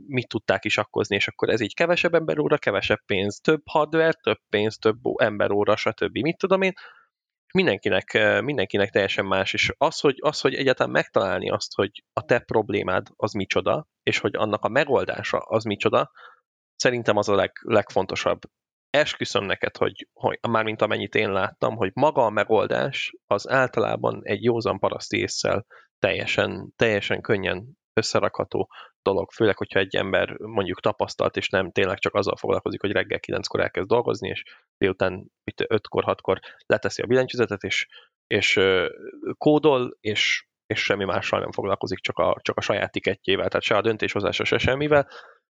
mit tudták is akkozni, és akkor ez így kevesebb emberóra, kevesebb pénz, több hardware, több pénz, több emberóra, stb. Mit tudom én, mindenkinek, eh, mindenkinek teljesen más, és az hogy, az, hogy egyáltalán megtalálni azt, hogy a te problémád az micsoda, és hogy annak a megoldása az micsoda, szerintem az a leg, legfontosabb. Esküszöm neked, hogy, hogy mármint amennyit én láttam, hogy maga a megoldás az általában egy józan paraszti észsel teljesen, teljesen könnyen összerakható dolog, főleg, hogyha egy ember mondjuk tapasztalt, és nem tényleg csak azzal foglalkozik, hogy reggel 9-kor elkezd dolgozni, és délután 5-kor, 6-kor leteszi a billentyűzetet, és, és kódol, és, és semmi mással nem foglalkozik, csak a, csak a saját tiketjével, tehát se a döntéshozása, se semmivel.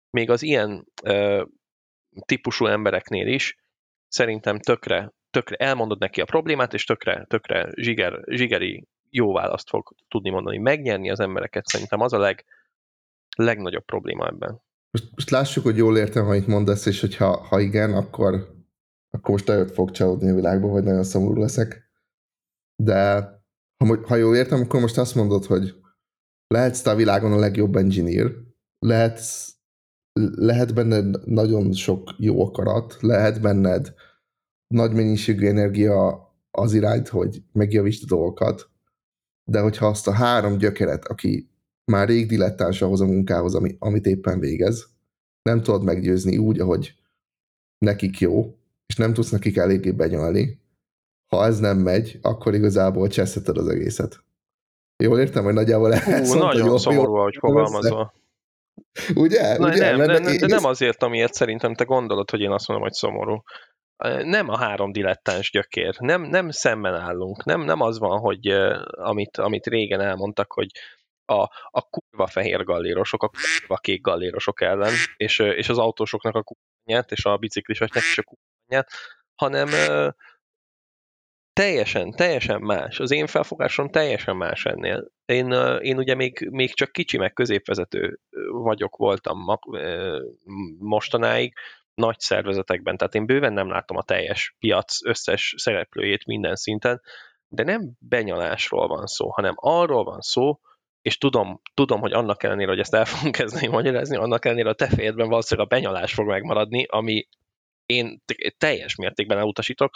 Még az ilyen ö, típusú embereknél is szerintem tökre, tökre elmondod neki a problémát, és tökre, tökre zsiger, zsigeri jó választ fog tudni mondani. Megnyerni az embereket szerintem az a leg, legnagyobb probléma ebben. Most, most lássuk, hogy jól értem, ha itt mondasz, és hogyha ha igen, akkor, akkor most előtt fog csalódni a világba, hogy nagyon szomorú leszek. De ha, ha jól értem, akkor most azt mondod, hogy lehetsz te a világon a legjobb engineer, lehetsz, lehet benned nagyon sok jó akarat, lehet benned nagy mennyiségű energia az irányt, hogy megjavítsd a dolgokat, de hogyha azt a három gyökeret, aki már rég dilettáns ahhoz a munkához, ami, amit éppen végez, nem tudod meggyőzni úgy, ahogy nekik jó, és nem tudsz nekik eléggé benyalni, ha ez nem megy, akkor igazából cseszheted az egészet. Jól értem, hogy nagyjából ezt mondta, Nagyon szomorú, ahogy fogalmazol. Ugye? Na, Ugye? Nem, nem, nem, de nem azért, amiért szerintem te gondolod, hogy én azt mondom, hogy szomorú. Nem a három dilettáns gyökér. Nem, nem szemben állunk. Nem, nem az van, hogy amit, amit régen elmondtak, hogy a, a kurva fehér gallérosok, a kurva kék gallérosok ellen, és, és az autósoknak a kurványát, és a biciklisoknak is a kurványát, hanem teljesen, teljesen más. Az én felfogásom teljesen más ennél. Én, én ugye még, még csak kicsi meg középvezető vagyok, voltam mostanáig, nagy szervezetekben, tehát én bőven nem látom a teljes piac összes szereplőjét minden szinten, de nem benyalásról van szó, hanem arról van szó, és tudom, tudom, hogy annak ellenére, hogy ezt el fogom kezdeni magyarázni, annak ellenére a te fejedben valószínűleg a benyalás fog megmaradni, ami én teljes mértékben elutasítok,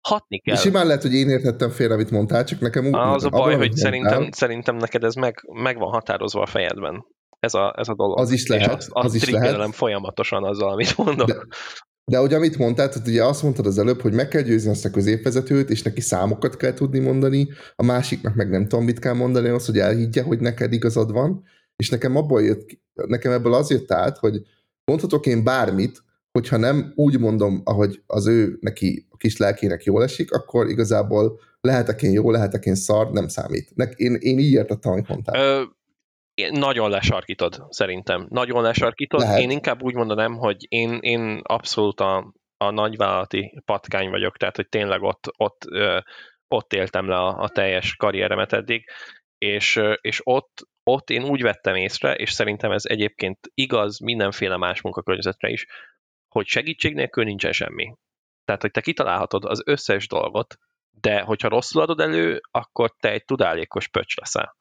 hatni kell. És simán lehet, hogy én értettem félre, amit mondtál, csak nekem úgy... Az a baj, hogy szerintem, szerintem neked ez meg, meg van határozva a fejedben. Ez a, ez a dolog. Az is lehet. És azt, azt az is lehet. folyamatosan azzal, amit mondok. De, de ahogy amit mondtál, tehát ugye azt mondtad az előbb, hogy meg kell győzni azt a középvezetőt, és neki számokat kell tudni mondani, a másiknak meg nem tudom, mit kell mondani, az, hogy elhiggye, hogy neked igazad van, és nekem abból jött, nekem ebből az jött át, hogy mondhatok én bármit, hogyha nem úgy mondom, ahogy az ő neki a kis lelkének jól esik, akkor igazából lehetek én jó, lehetek én szar, nem számít. Én, én így értettem, amit mondtál. Ö, nagyon lesarkítod, szerintem. Nagyon lesarkítod. Lehet. Én inkább úgy mondanám, hogy én, én abszolút a, a nagyvállalati patkány vagyok, tehát hogy tényleg ott, ott, ott éltem le a, a teljes karrieremet eddig, és, és ott, ott én úgy vettem észre, és szerintem ez egyébként igaz mindenféle más munkakörnyezetre is, hogy segítség nélkül nincsen semmi. Tehát, hogy te kitalálhatod az összes dolgot, de hogyha rosszul adod elő, akkor te egy tudálékos pöcs leszel.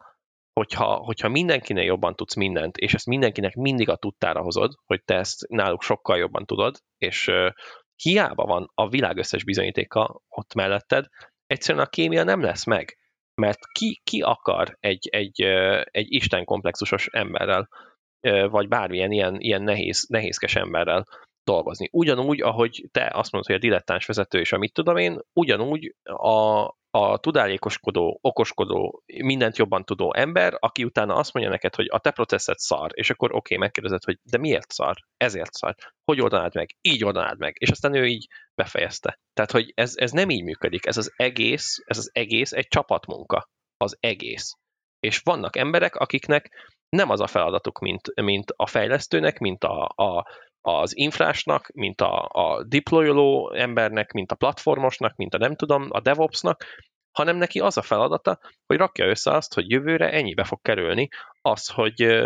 Hogyha, hogyha mindenkinél jobban tudsz mindent, és ezt mindenkinek mindig a tudtára hozod, hogy te ezt náluk sokkal jobban tudod, és hiába van a világ összes bizonyítéka ott melletted, egyszerűen a kémia nem lesz meg. Mert ki, ki akar egy, egy, egy Isten komplexusos emberrel, vagy bármilyen ilyen, ilyen nehéz, nehézkes emberrel dolgozni. Ugyanúgy, ahogy te azt mondod, hogy a dilettáns vezető és amit tudom én, ugyanúgy a, a tudálékoskodó, okoskodó, mindent jobban tudó ember, aki utána azt mondja neked, hogy a te processzed szar, és akkor oké, okay, megkérdezed, hogy de miért szar? Ezért szar. Hogy oldanád meg? Így oldanád meg. És aztán ő így befejezte. Tehát, hogy ez, ez nem így működik. Ez az egész, ez az egész egy csapatmunka. Az egész. És vannak emberek, akiknek nem az a feladatuk, mint, mint a fejlesztőnek, mint a, a az infrásnak, mint a, a deployoló embernek, mint a platformosnak, mint a nem tudom, a DevOpsnak, hanem neki az a feladata, hogy rakja össze azt, hogy jövőre ennyibe fog kerülni az, hogy,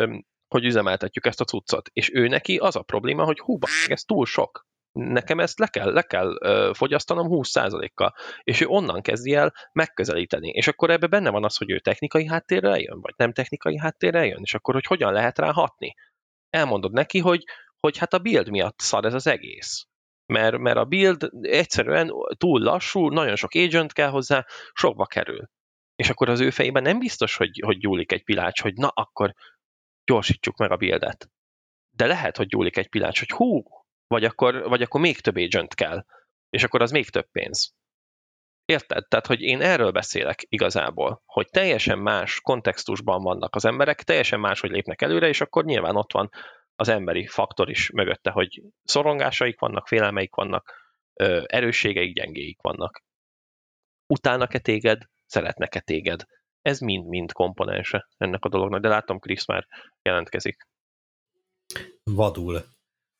hogy üzemeltetjük ezt a cuccot. És ő neki az a probléma, hogy hú, ez túl sok. Nekem ezt le kell, le kell fogyasztanom 20%-kal. És ő onnan kezdi el megközelíteni. És akkor ebbe benne van az, hogy ő technikai háttérrel jön, vagy nem technikai háttérrel jön, és akkor, hogy hogyan lehet rá hatni. Elmondod neki, hogy hogy hát a build miatt szar ez az egész. Mert, mert a build egyszerűen túl lassú, nagyon sok agent kell hozzá, sokba kerül. És akkor az ő fejében nem biztos, hogy, hogy gyúlik egy pilács, hogy na, akkor gyorsítsuk meg a buildet. De lehet, hogy gyúlik egy pilács, hogy hú, vagy akkor, vagy akkor még több agent kell, és akkor az még több pénz. Érted? Tehát, hogy én erről beszélek igazából, hogy teljesen más kontextusban vannak az emberek, teljesen más, hogy lépnek előre, és akkor nyilván ott van az emberi faktor is mögötte, hogy szorongásaik vannak, félelmeik vannak, erősségeik, gyengéik vannak. Utálnak-e téged, szeretnek-e téged? Ez mind-mind komponense ennek a dolognak, de látom, Krisz már jelentkezik. Vadul.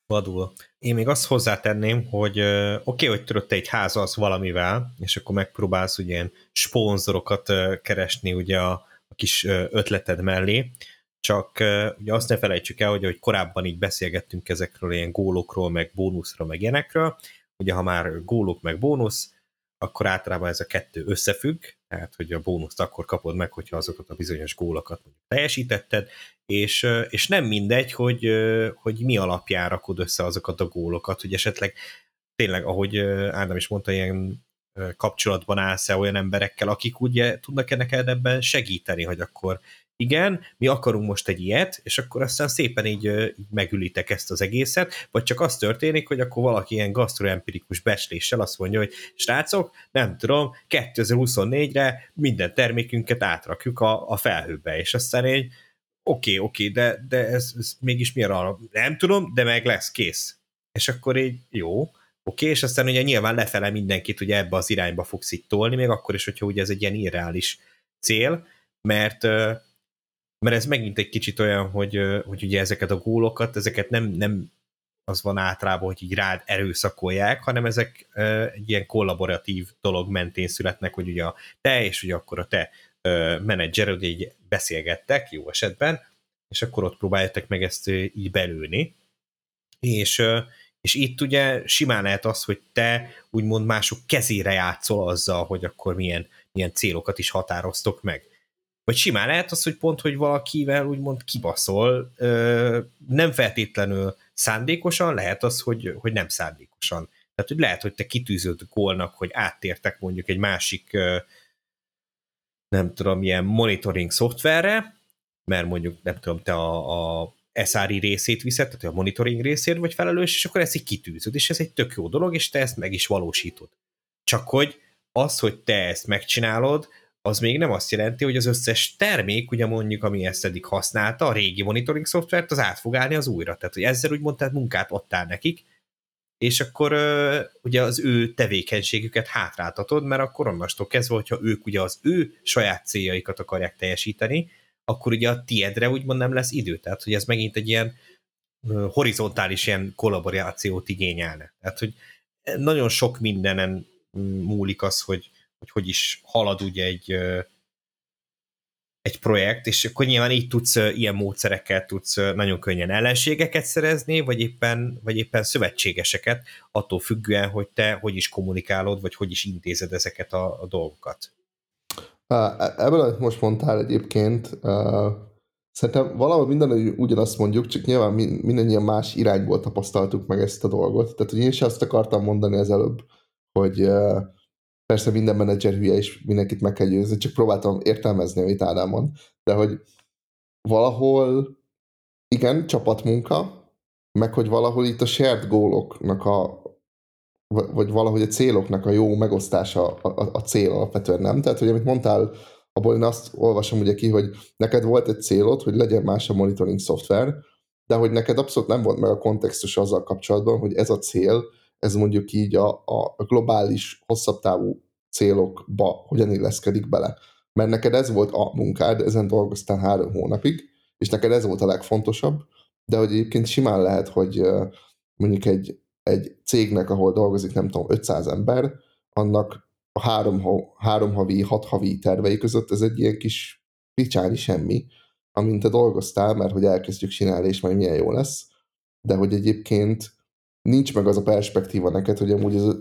Vadul. Én még azt hozzátenném, hogy oké, okay, hogy törött egy házalsz valamivel, és akkor megpróbálsz ugye ilyen szponzorokat keresni ugye a, a kis ötleted mellé, csak ugye azt ne felejtsük el, hogy, hogy korábban így beszélgettünk ezekről ilyen gólokról, meg bónuszról, meg ilyenekről, ugye ha már gólok meg bónusz, akkor általában ez a kettő összefügg, tehát hogy a bónuszt akkor kapod meg, hogyha azokat a bizonyos gólokat teljesítetted, és, és nem mindegy, hogy, hogy mi alapján rakod össze azokat a gólokat, hogy esetleg tényleg, ahogy Ádám is mondta, ilyen kapcsolatban állsz-e olyan emberekkel, akik ugye tudnak ennek ebben segíteni, hogy akkor igen, mi akarunk most egy ilyet, és akkor aztán szépen így, így megülitek ezt az egészet, vagy csak az történik, hogy akkor valaki ilyen gastroempirikus becsléssel azt mondja, hogy srácok, nem tudom, 2024-re minden termékünket átrakjuk a, a felhőbe, és aztán egy oké, okay, oké, okay, de, de ez, ez mégis miért arra? Nem tudom, de meg lesz, kész. És akkor így jó, oké, okay, és aztán ugye nyilván lefele mindenkit ugye ebbe az irányba fogsz itt tolni, még akkor is, hogyha ugye ez egy ilyen irreális cél, mert mert ez megint egy kicsit olyan, hogy, hogy ugye ezeket a gólokat, ezeket nem, nem az van általában, hogy így rád erőszakolják, hanem ezek egy ilyen kollaboratív dolog mentén születnek, hogy ugye a te és ugye akkor a te menedzserod így beszélgettek, jó esetben, és akkor ott próbáljátok meg ezt így belőni. És, és itt ugye simán lehet az, hogy te úgymond mások kezére játszol azzal, hogy akkor milyen, milyen célokat is határoztok meg. Vagy simán lehet az, hogy pont, hogy valakivel úgymond kibaszol, nem feltétlenül szándékosan, lehet az, hogy, hogy nem szándékosan. Tehát, hogy lehet, hogy te kitűzött gólnak, hogy áttértek mondjuk egy másik nem tudom, ilyen monitoring szoftverre, mert mondjuk nem tudom, te a, a SRI részét viszed, tehát a monitoring részért vagy felelős, és akkor ezt így kitűzöd, és ez egy tök jó dolog, és te ezt meg is valósítod. Csak hogy az, hogy te ezt megcsinálod, az még nem azt jelenti, hogy az összes termék, ugye mondjuk, ami ezt eddig használta, a régi monitoring szoftvert, az át fog állni az újra. Tehát, hogy ezzel úgy mondtad, munkát adtál nekik, és akkor ugye az ő tevékenységüket hátráltatod, mert akkor onnastól kezdve, hogyha ők ugye az ő saját céljaikat akarják teljesíteni, akkor ugye a tiedre úgymond nem lesz idő. Tehát, hogy ez megint egy ilyen horizontális ilyen kollaborációt igényelne. Tehát, hogy nagyon sok mindenen múlik az, hogy hogy hogy is halad ugye egy, egy projekt, és akkor nyilván így tudsz, ilyen módszerekkel tudsz nagyon könnyen ellenségeket szerezni, vagy éppen, vagy éppen szövetségeseket, attól függően, hogy te hogy is kommunikálod, vagy hogy is intézed ezeket a, a dolgokat. E, ebből, amit most mondtál egyébként, szerintem valahol minden ugyanazt mondjuk, csak nyilván mindannyian más irányból tapasztaltuk meg ezt a dolgot. Tehát, hogy én is azt akartam mondani az előbb, hogy persze minden menedzser hülye, és mindenkit meg kell győzni, csak próbáltam értelmezni, amit Ádám mond, de hogy valahol igen, csapatmunka, meg hogy valahol itt a shared góloknak a vagy valahogy a céloknak a jó megosztása a, a, a cél alapvetően nem. Tehát, hogy amit mondtál, abból én azt olvasom ugye ki, hogy neked volt egy célod, hogy legyen más a monitoring szoftver, de hogy neked abszolút nem volt meg a kontextus azzal kapcsolatban, hogy ez a cél, ez mondjuk így a, a globális, hosszabb távú célokba hogyan illeszkedik bele. Mert neked ez volt a munkád, ezen dolgoztál három hónapig, és neked ez volt a legfontosabb, de hogy egyébként simán lehet, hogy mondjuk egy, egy cégnek, ahol dolgozik, nem tudom, 500 ember, annak a három, három havi, hat havi tervei között ez egy ilyen kis picsáni semmi, amint te dolgoztál, mert hogy elkezdjük csinálni, és majd milyen jó lesz, de hogy egyébként nincs meg az a perspektíva neked, hogy amúgy ez a,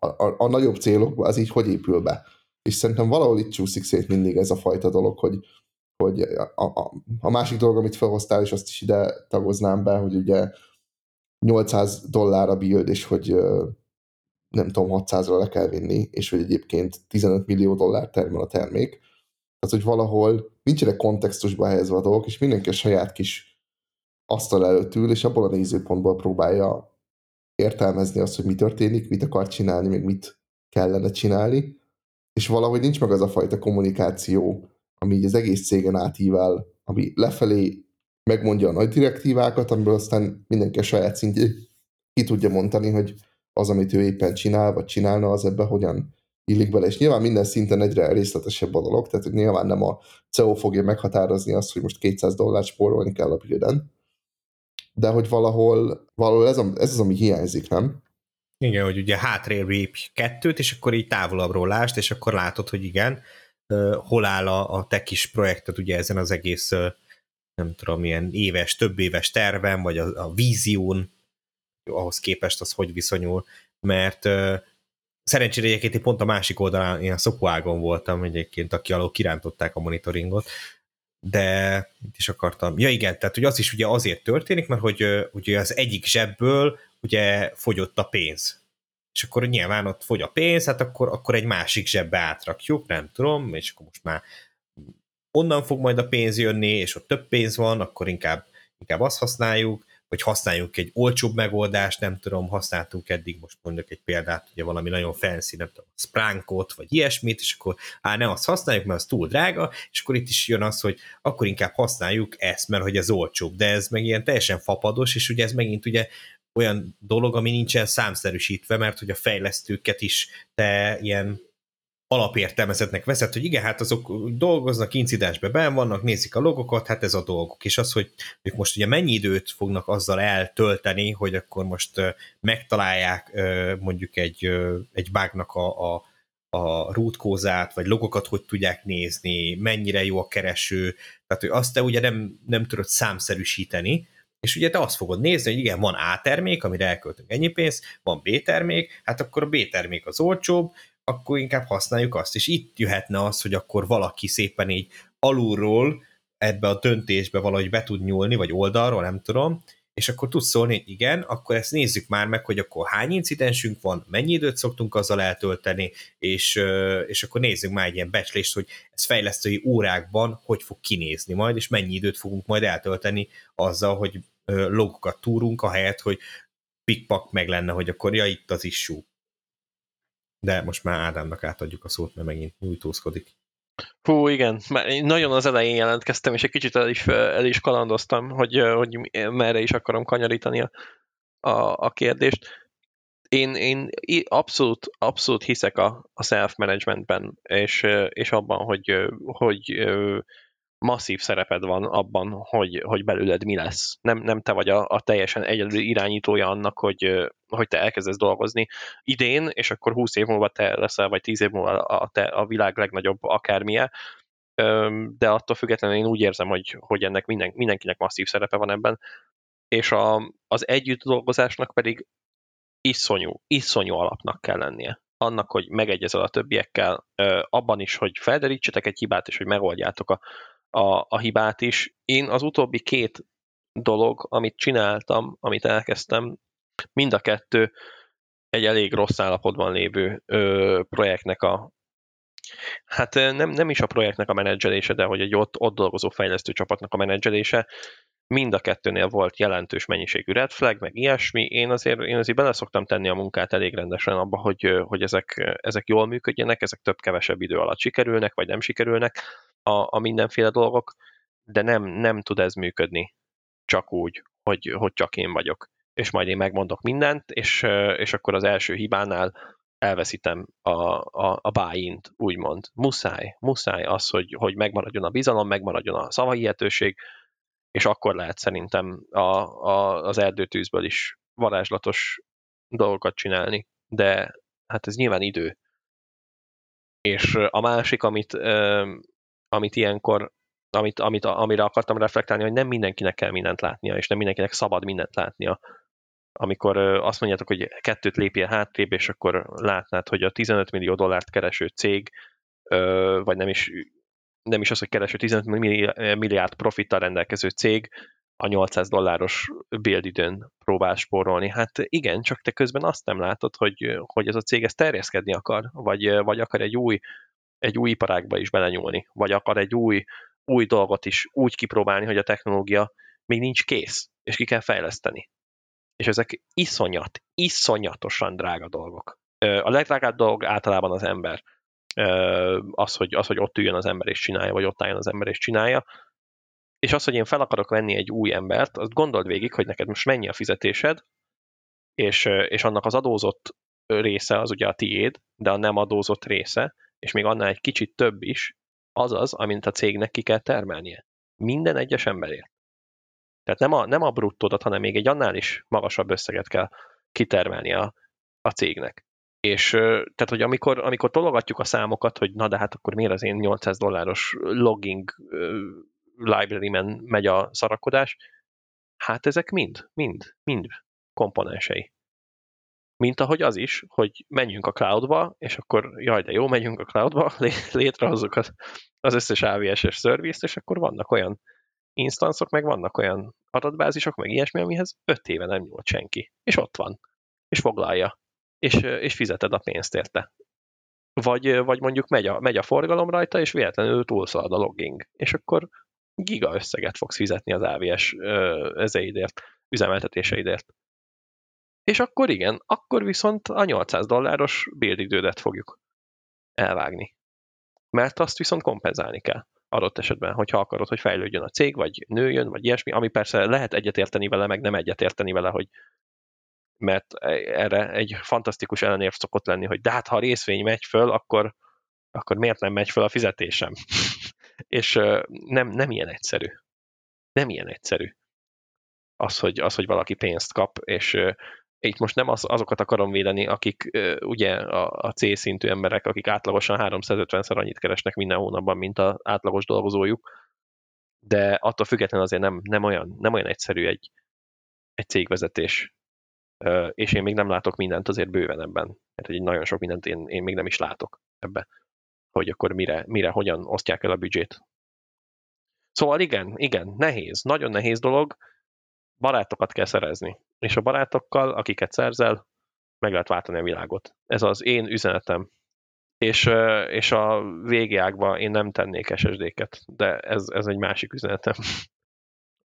a, a, a nagyobb célokban az így hogy épül be. És szerintem valahol itt csúszik szét mindig ez a fajta dolog, hogy, hogy a, a, a másik dolog, amit felhoztál, és azt is ide tagoznám be, hogy ugye 800 dollár a build, és hogy nem tudom, 600-ra le kell vinni, és hogy egyébként 15 millió dollár termel a termék. Tehát, hogy valahol nincsenek kontextusba helyezve a dolgok, és mindenki a saját kis asztal előtt ül, és abból a nézőpontból próbálja értelmezni azt, hogy mi történik, mit akar csinálni, még mit kellene csinálni, és valahogy nincs meg az a fajta kommunikáció, ami így az egész cégen átível, ami lefelé megmondja a nagy direktívákat, amiből aztán mindenki a saját szintjén ki tudja mondani, hogy az, amit ő éppen csinál, vagy csinálna, az ebbe hogyan illik bele. És nyilván minden szinten egyre részletesebb a dolog, tehát hogy nyilván nem a CEO fogja meghatározni azt, hogy most 200 dollárt spórolni kell a builden, de hogy valahol, valahol ez, a, ez az, ami hiányzik, nem? Igen, hogy ugye hátrébb lépj kettőt, és akkor így távolabbról lást, és akkor látod, hogy igen, hol áll a, a te kis projektet ugye ezen az egész nem tudom, ilyen éves, több éves terven, vagy a, a vízión, ahhoz képest az hogy viszonyul, mert szerencsére egyébként pont a másik oldalán, ilyen szopuágon voltam egyébként, aki alól kirántották a monitoringot, de mit is akartam? Ja igen, tehát hogy az is ugye azért történik, mert hogy ugye az egyik zsebből ugye fogyott a pénz. És akkor nyilván ott fogy a pénz, hát akkor, akkor egy másik zsebbe átrakjuk, nem tudom, és akkor most már onnan fog majd a pénz jönni, és ott több pénz van, akkor inkább, inkább azt használjuk, vagy használjuk egy olcsóbb megoldást, nem tudom, használtunk eddig, most mondjuk egy példát, ugye valami nagyon fancy, nem tudom, Sprankot, vagy ilyesmit, és akkor á, ne azt használjuk, mert az túl drága, és akkor itt is jön az, hogy akkor inkább használjuk ezt, mert hogy ez olcsóbb, de ez meg ilyen teljesen fapados, és ugye ez megint ugye olyan dolog, ami nincsen számszerűsítve, mert hogy a fejlesztőket is te ilyen alapértelmezetnek vezet, hogy igen, hát azok dolgoznak, incidensbe ben vannak, nézik a logokat, hát ez a dolgok. És az, hogy ők most ugye mennyi időt fognak azzal eltölteni, hogy akkor most megtalálják mondjuk egy, egy bugnak a, a, a rútkózát, vagy logokat hogy tudják nézni, mennyire jó a kereső, tehát hogy azt te ugye nem, nem tudod számszerűsíteni, és ugye te azt fogod nézni, hogy igen, van A termék, amire elköltünk ennyi pénzt, van B termék, hát akkor a B termék az olcsóbb, akkor inkább használjuk azt. És itt jöhetne az, hogy akkor valaki szépen így alulról ebbe a döntésbe valahogy be tud nyúlni, vagy oldalról, nem tudom, és akkor tudsz szólni, hogy igen, akkor ezt nézzük már meg, hogy akkor hány incidensünk van, mennyi időt szoktunk azzal eltölteni, és, és akkor nézzük már egy ilyen becslést, hogy ez fejlesztői órákban hogy fog kinézni majd, és mennyi időt fogunk majd eltölteni azzal, hogy logokat túrunk, ahelyett, hogy pikpak meg lenne, hogy akkor ja, itt az issue de most már Ádámnak átadjuk a szót, mert megint nyújtózkodik. Hú, igen, már nagyon az elején jelentkeztem, és egy kicsit el is, el is kalandoztam, hogy, hogy merre is akarom kanyarítani a, a, a kérdést. Én, én abszolút, abszolút hiszek a, a self-managementben, és, és abban, hogy, hogy masszív szereped van abban, hogy, hogy belőled mi lesz. Nem, nem te vagy a, a teljesen egyedül irányítója annak, hogy, hogy te elkezdesz dolgozni idén, és akkor 20 év múlva te leszel, vagy 10 év múlva a, te, a világ legnagyobb akármilyen, de attól függetlenül én úgy érzem, hogy, hogy ennek minden, mindenkinek masszív szerepe van ebben, és a, az együtt dolgozásnak pedig iszonyú, iszonyú alapnak kell lennie. Annak, hogy megegyezel a többiekkel, abban is, hogy felderítsetek egy hibát, és hogy megoldjátok a, a, a hibát is. Én az utóbbi két dolog, amit csináltam, amit elkezdtem, mind a kettő egy elég rossz állapotban lévő ö, projektnek a hát nem, nem is a projektnek a menedzselése, de hogy egy ott, ott dolgozó fejlesztő csapatnak a menedzselése, mind a kettőnél volt jelentős mennyiségű red flag, meg ilyesmi. Én azért, én azért bele szoktam tenni a munkát elég rendesen abba, hogy, hogy ezek, ezek jól működjenek, ezek több-kevesebb idő alatt sikerülnek, vagy nem sikerülnek a, a mindenféle dolgok, de nem, nem tud ez működni csak úgy, hogy, hogy csak én vagyok. És majd én megmondok mindent, és, és akkor az első hibánál elveszítem a, a, a buy úgymond. Muszáj, muszáj az, hogy, hogy megmaradjon a bizalom, megmaradjon a szavahihetőség, és akkor lehet szerintem a, a, az erdőtűzből is varázslatos dolgokat csinálni. De hát ez nyilván idő. És a másik, amit, amit ilyenkor, amit, amit, amire akartam reflektálni, hogy nem mindenkinek kell mindent látnia, és nem mindenkinek szabad mindent látnia. Amikor azt mondjátok, hogy kettőt lépjél hátrébb, és akkor látnád, hogy a 15 millió dollárt kereső cég, vagy nem is nem is az, hogy kereső 15 milliárd profittal rendelkező cég a 800 dolláros időn próbál spórolni. Hát igen, csak te közben azt nem látod, hogy, hogy ez a cég ezt terjeszkedni akar, vagy, vagy akar egy új, egy új iparágba is belenyúlni, vagy akar egy új, új dolgot is úgy kipróbálni, hogy a technológia még nincs kész, és ki kell fejleszteni. És ezek iszonyat, iszonyatosan drága dolgok. A legdrágább dolog általában az ember az hogy, az, hogy ott üljön az ember és csinálja, vagy ott álljon az ember és csinálja. És az, hogy én fel akarok venni egy új embert, azt gondold végig, hogy neked most mennyi a fizetésed, és, és annak az adózott része az ugye a tiéd, de a nem adózott része, és még annál egy kicsit több is, az az, amint a cégnek ki kell termelnie. Minden egyes emberért. Tehát nem a, nem a bruttódat, hanem még egy annál is magasabb összeget kell kitermelni a, a cégnek. És tehát, hogy amikor, amikor tologatjuk a számokat, hogy na de hát akkor miért az én 800 dolláros logging library-men megy a szarakodás, hát ezek mind, mind, mind komponensei. Mint ahogy az is, hogy menjünk a cloudba, és akkor jaj, de jó, megyünk a cloudba, létrehozzuk az, az összes AWS-es szervizt, és akkor vannak olyan instanszok, meg vannak olyan adatbázisok, meg ilyesmi, amihez öt éve nem nyúlt senki. És ott van. És foglalja. És, és fizeted a pénzt érte. Vagy, vagy mondjuk megy a, megy a forgalom rajta, és véletlenül túlszalad a logging. És akkor giga összeget fogsz fizetni az AWS ezeidért, üzemeltetéseidért. És akkor igen, akkor viszont a 800 dolláros bildidődet fogjuk elvágni. Mert azt viszont kompenzálni kell adott esetben, hogyha akarod, hogy fejlődjön a cég, vagy nőjön, vagy ilyesmi, ami persze lehet egyetérteni vele, meg nem egyetérteni vele, hogy mert erre egy fantasztikus ellenérv szokott lenni, hogy de hát ha a részvény megy föl, akkor, akkor miért nem megy föl a fizetésem? És nem, nem ilyen egyszerű. Nem ilyen egyszerű. Az, hogy, az, hogy valaki pénzt kap, és itt most nem az, azokat akarom védeni, akik ugye a, a C szintű emberek, akik átlagosan 350-szer annyit keresnek minden hónapban, mint az átlagos dolgozójuk, de attól függetlenül azért nem, nem, olyan, nem olyan egyszerű egy, egy cégvezetés. És én még nem látok mindent azért bőven ebben. mert egy nagyon sok mindent én, én még nem is látok ebbe, hogy akkor mire, mire hogyan osztják el a büdzsét. Szóval igen, igen, nehéz, nagyon nehéz dolog, barátokat kell szerezni és a barátokkal, akiket szerzel, meg lehet váltani a világot. Ez az én üzenetem. És, és a VGA-kba én nem tennék SSD-ket, de ez, ez egy másik üzenetem.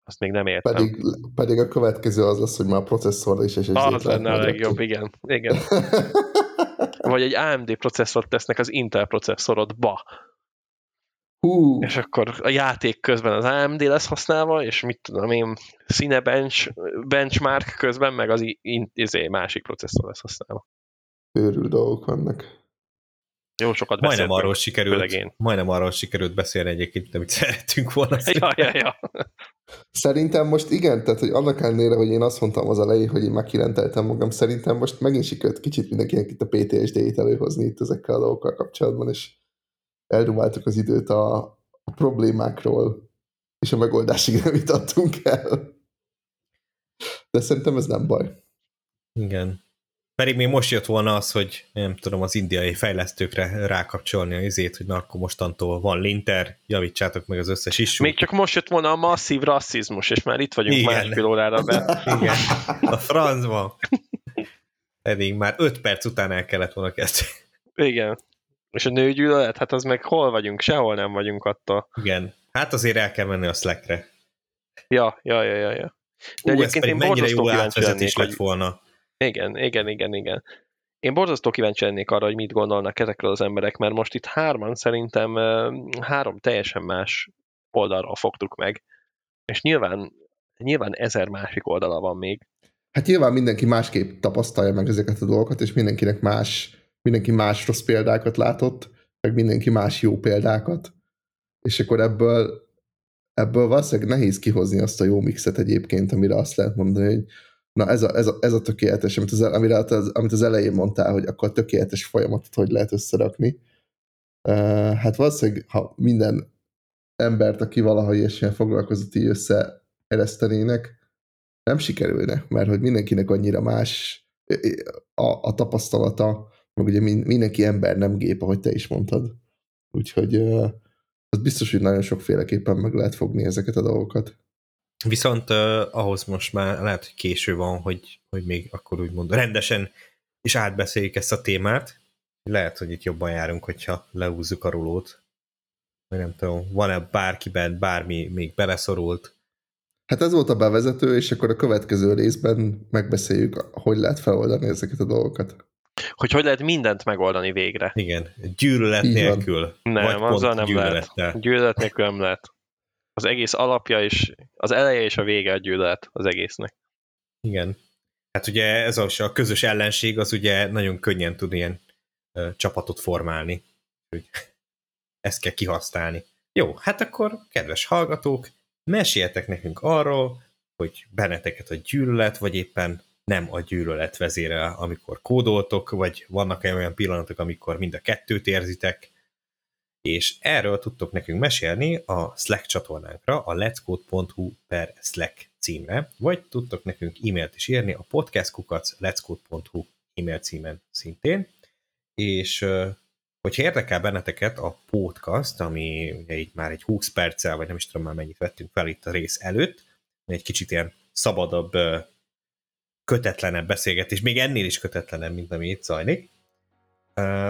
Azt még nem értem. Pedig, pedig a következő az lesz, hogy már a processzorra is SSD-t Az lenne a legjobb, igen. igen. Vagy egy AMD processzort tesznek az Intel processzorodba. Hú. És akkor a játék közben az AMD lesz használva, és mit tudom én, Cinebench benchmark közben meg az izé, másik processzor lesz használva. Őrül dolgok vannak. Jó sokat majdnem arról, sikerült, én. majdnem arról sikerült beszélni egyébként, amit szerettünk volna. Ja, ja, ja. Szerintem most igen, tehát hogy annak ellenére, hogy én azt mondtam az elején, hogy én megkirenteltem magam, szerintem most megint sikerült kicsit mindenkinek itt a PTSD-t előhozni itt ezekkel a dolgokkal kapcsolatban, és eldumáltuk az időt a, a problémákról, és a megoldásig nem vitattunk el. De szerintem ez nem baj. Igen. Pedig még most jött volna az, hogy nem tudom, az indiai fejlesztőkre rákapcsolni a izét, hogy na akkor mostantól van linter, javítsátok meg az összes is. Még csak most jött volna a masszív rasszizmus, és már itt vagyunk Igen. másfél órára be. Igen. A francba. Pedig már öt perc után el kellett volna kezdeni. Igen. És a nőgyűlölet, hát az meg hol vagyunk? Sehol nem vagyunk attól. Igen. Hát azért el kell menni a Slackre. Ja, ja, ja, ja. ja. De Ú, egyébként én mennyire jó átvezetés lett volna. Igen, igen, igen, igen. Én borzasztó kíváncsi lennék arra, hogy mit gondolnak ezekről az emberek, mert most itt hárman szerintem három teljesen más oldalról fogtuk meg. És nyilván, nyilván ezer másik oldala van még. Hát nyilván mindenki másképp tapasztalja meg ezeket a dolgokat, és mindenkinek más mindenki más rossz példákat látott, meg mindenki más jó példákat, és akkor ebből, ebből valószínűleg nehéz kihozni azt a jó mixet egyébként, amire azt lehet mondani, hogy na ez a, ez a, ez a tökéletes, amit az, amire az, amit az elején mondtál, hogy akkor a tökéletes folyamatot hogy lehet összerakni. Uh, hát valószínűleg, ha minden embert, aki valaha ilyesmilyen foglalkozott, így összeeresztenének, nem sikerülne, mert hogy mindenkinek annyira más a, a tapasztalata, meg ugye mindenki ember, nem gép, ahogy te is mondtad. Úgyhogy az biztos, hogy nagyon sokféleképpen meg lehet fogni ezeket a dolgokat. Viszont uh, ahhoz most már lehet, hogy késő van, hogy, hogy még akkor úgymond rendesen is átbeszéljük ezt a témát. Lehet, hogy itt jobban járunk, hogyha leúzzuk a rulót. Vagy nem tudom, van-e bárkiben bármi még beleszorult? Hát ez volt a bevezető, és akkor a következő részben megbeszéljük, hogy lehet feloldani ezeket a dolgokat. Hogy hogy lehet mindent megoldani végre. Igen, gyűlölet Így van. nélkül. Nem, vagy pont azzal nem gyűlölettel. lehet. Gyűlölet nélkül nem lehet. Az egész alapja is, az eleje és a vége a gyűlölet az egésznek. Igen. Hát ugye ez a, a közös ellenség, az ugye nagyon könnyen tud ilyen ö, csapatot formálni. Úgy, ezt kell kihasználni. Jó, hát akkor, kedves hallgatók, meséljetek nekünk arról, hogy benneteket a gyűlölet, vagy éppen nem a gyűlölet vezérel, amikor kódoltok, vagy vannak-e olyan pillanatok, amikor mind a kettőt érzitek, és erről tudtok nekünk mesélni a Slack csatornánkra, a letscode.hu per Slack címre, vagy tudtok nekünk e-mailt is írni a podcastkukac letscode.hu e-mail címen szintén, és hogyha érdekel benneteket a podcast, ami ugye így már egy 20 perccel, vagy nem is tudom már mennyit vettünk fel itt a rész előtt, egy kicsit ilyen szabadabb, kötetlenebb beszélgetés, még ennél is kötetlenebb, mint ami itt zajlik,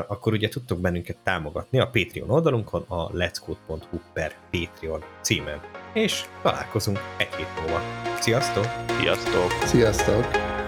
akkor ugye tudtok bennünket támogatni a Patreon oldalunkon, a letscode.hu per Patreon címen. És találkozunk egy hét múlva. Sziasztok! Sziasztok! Sziasztok!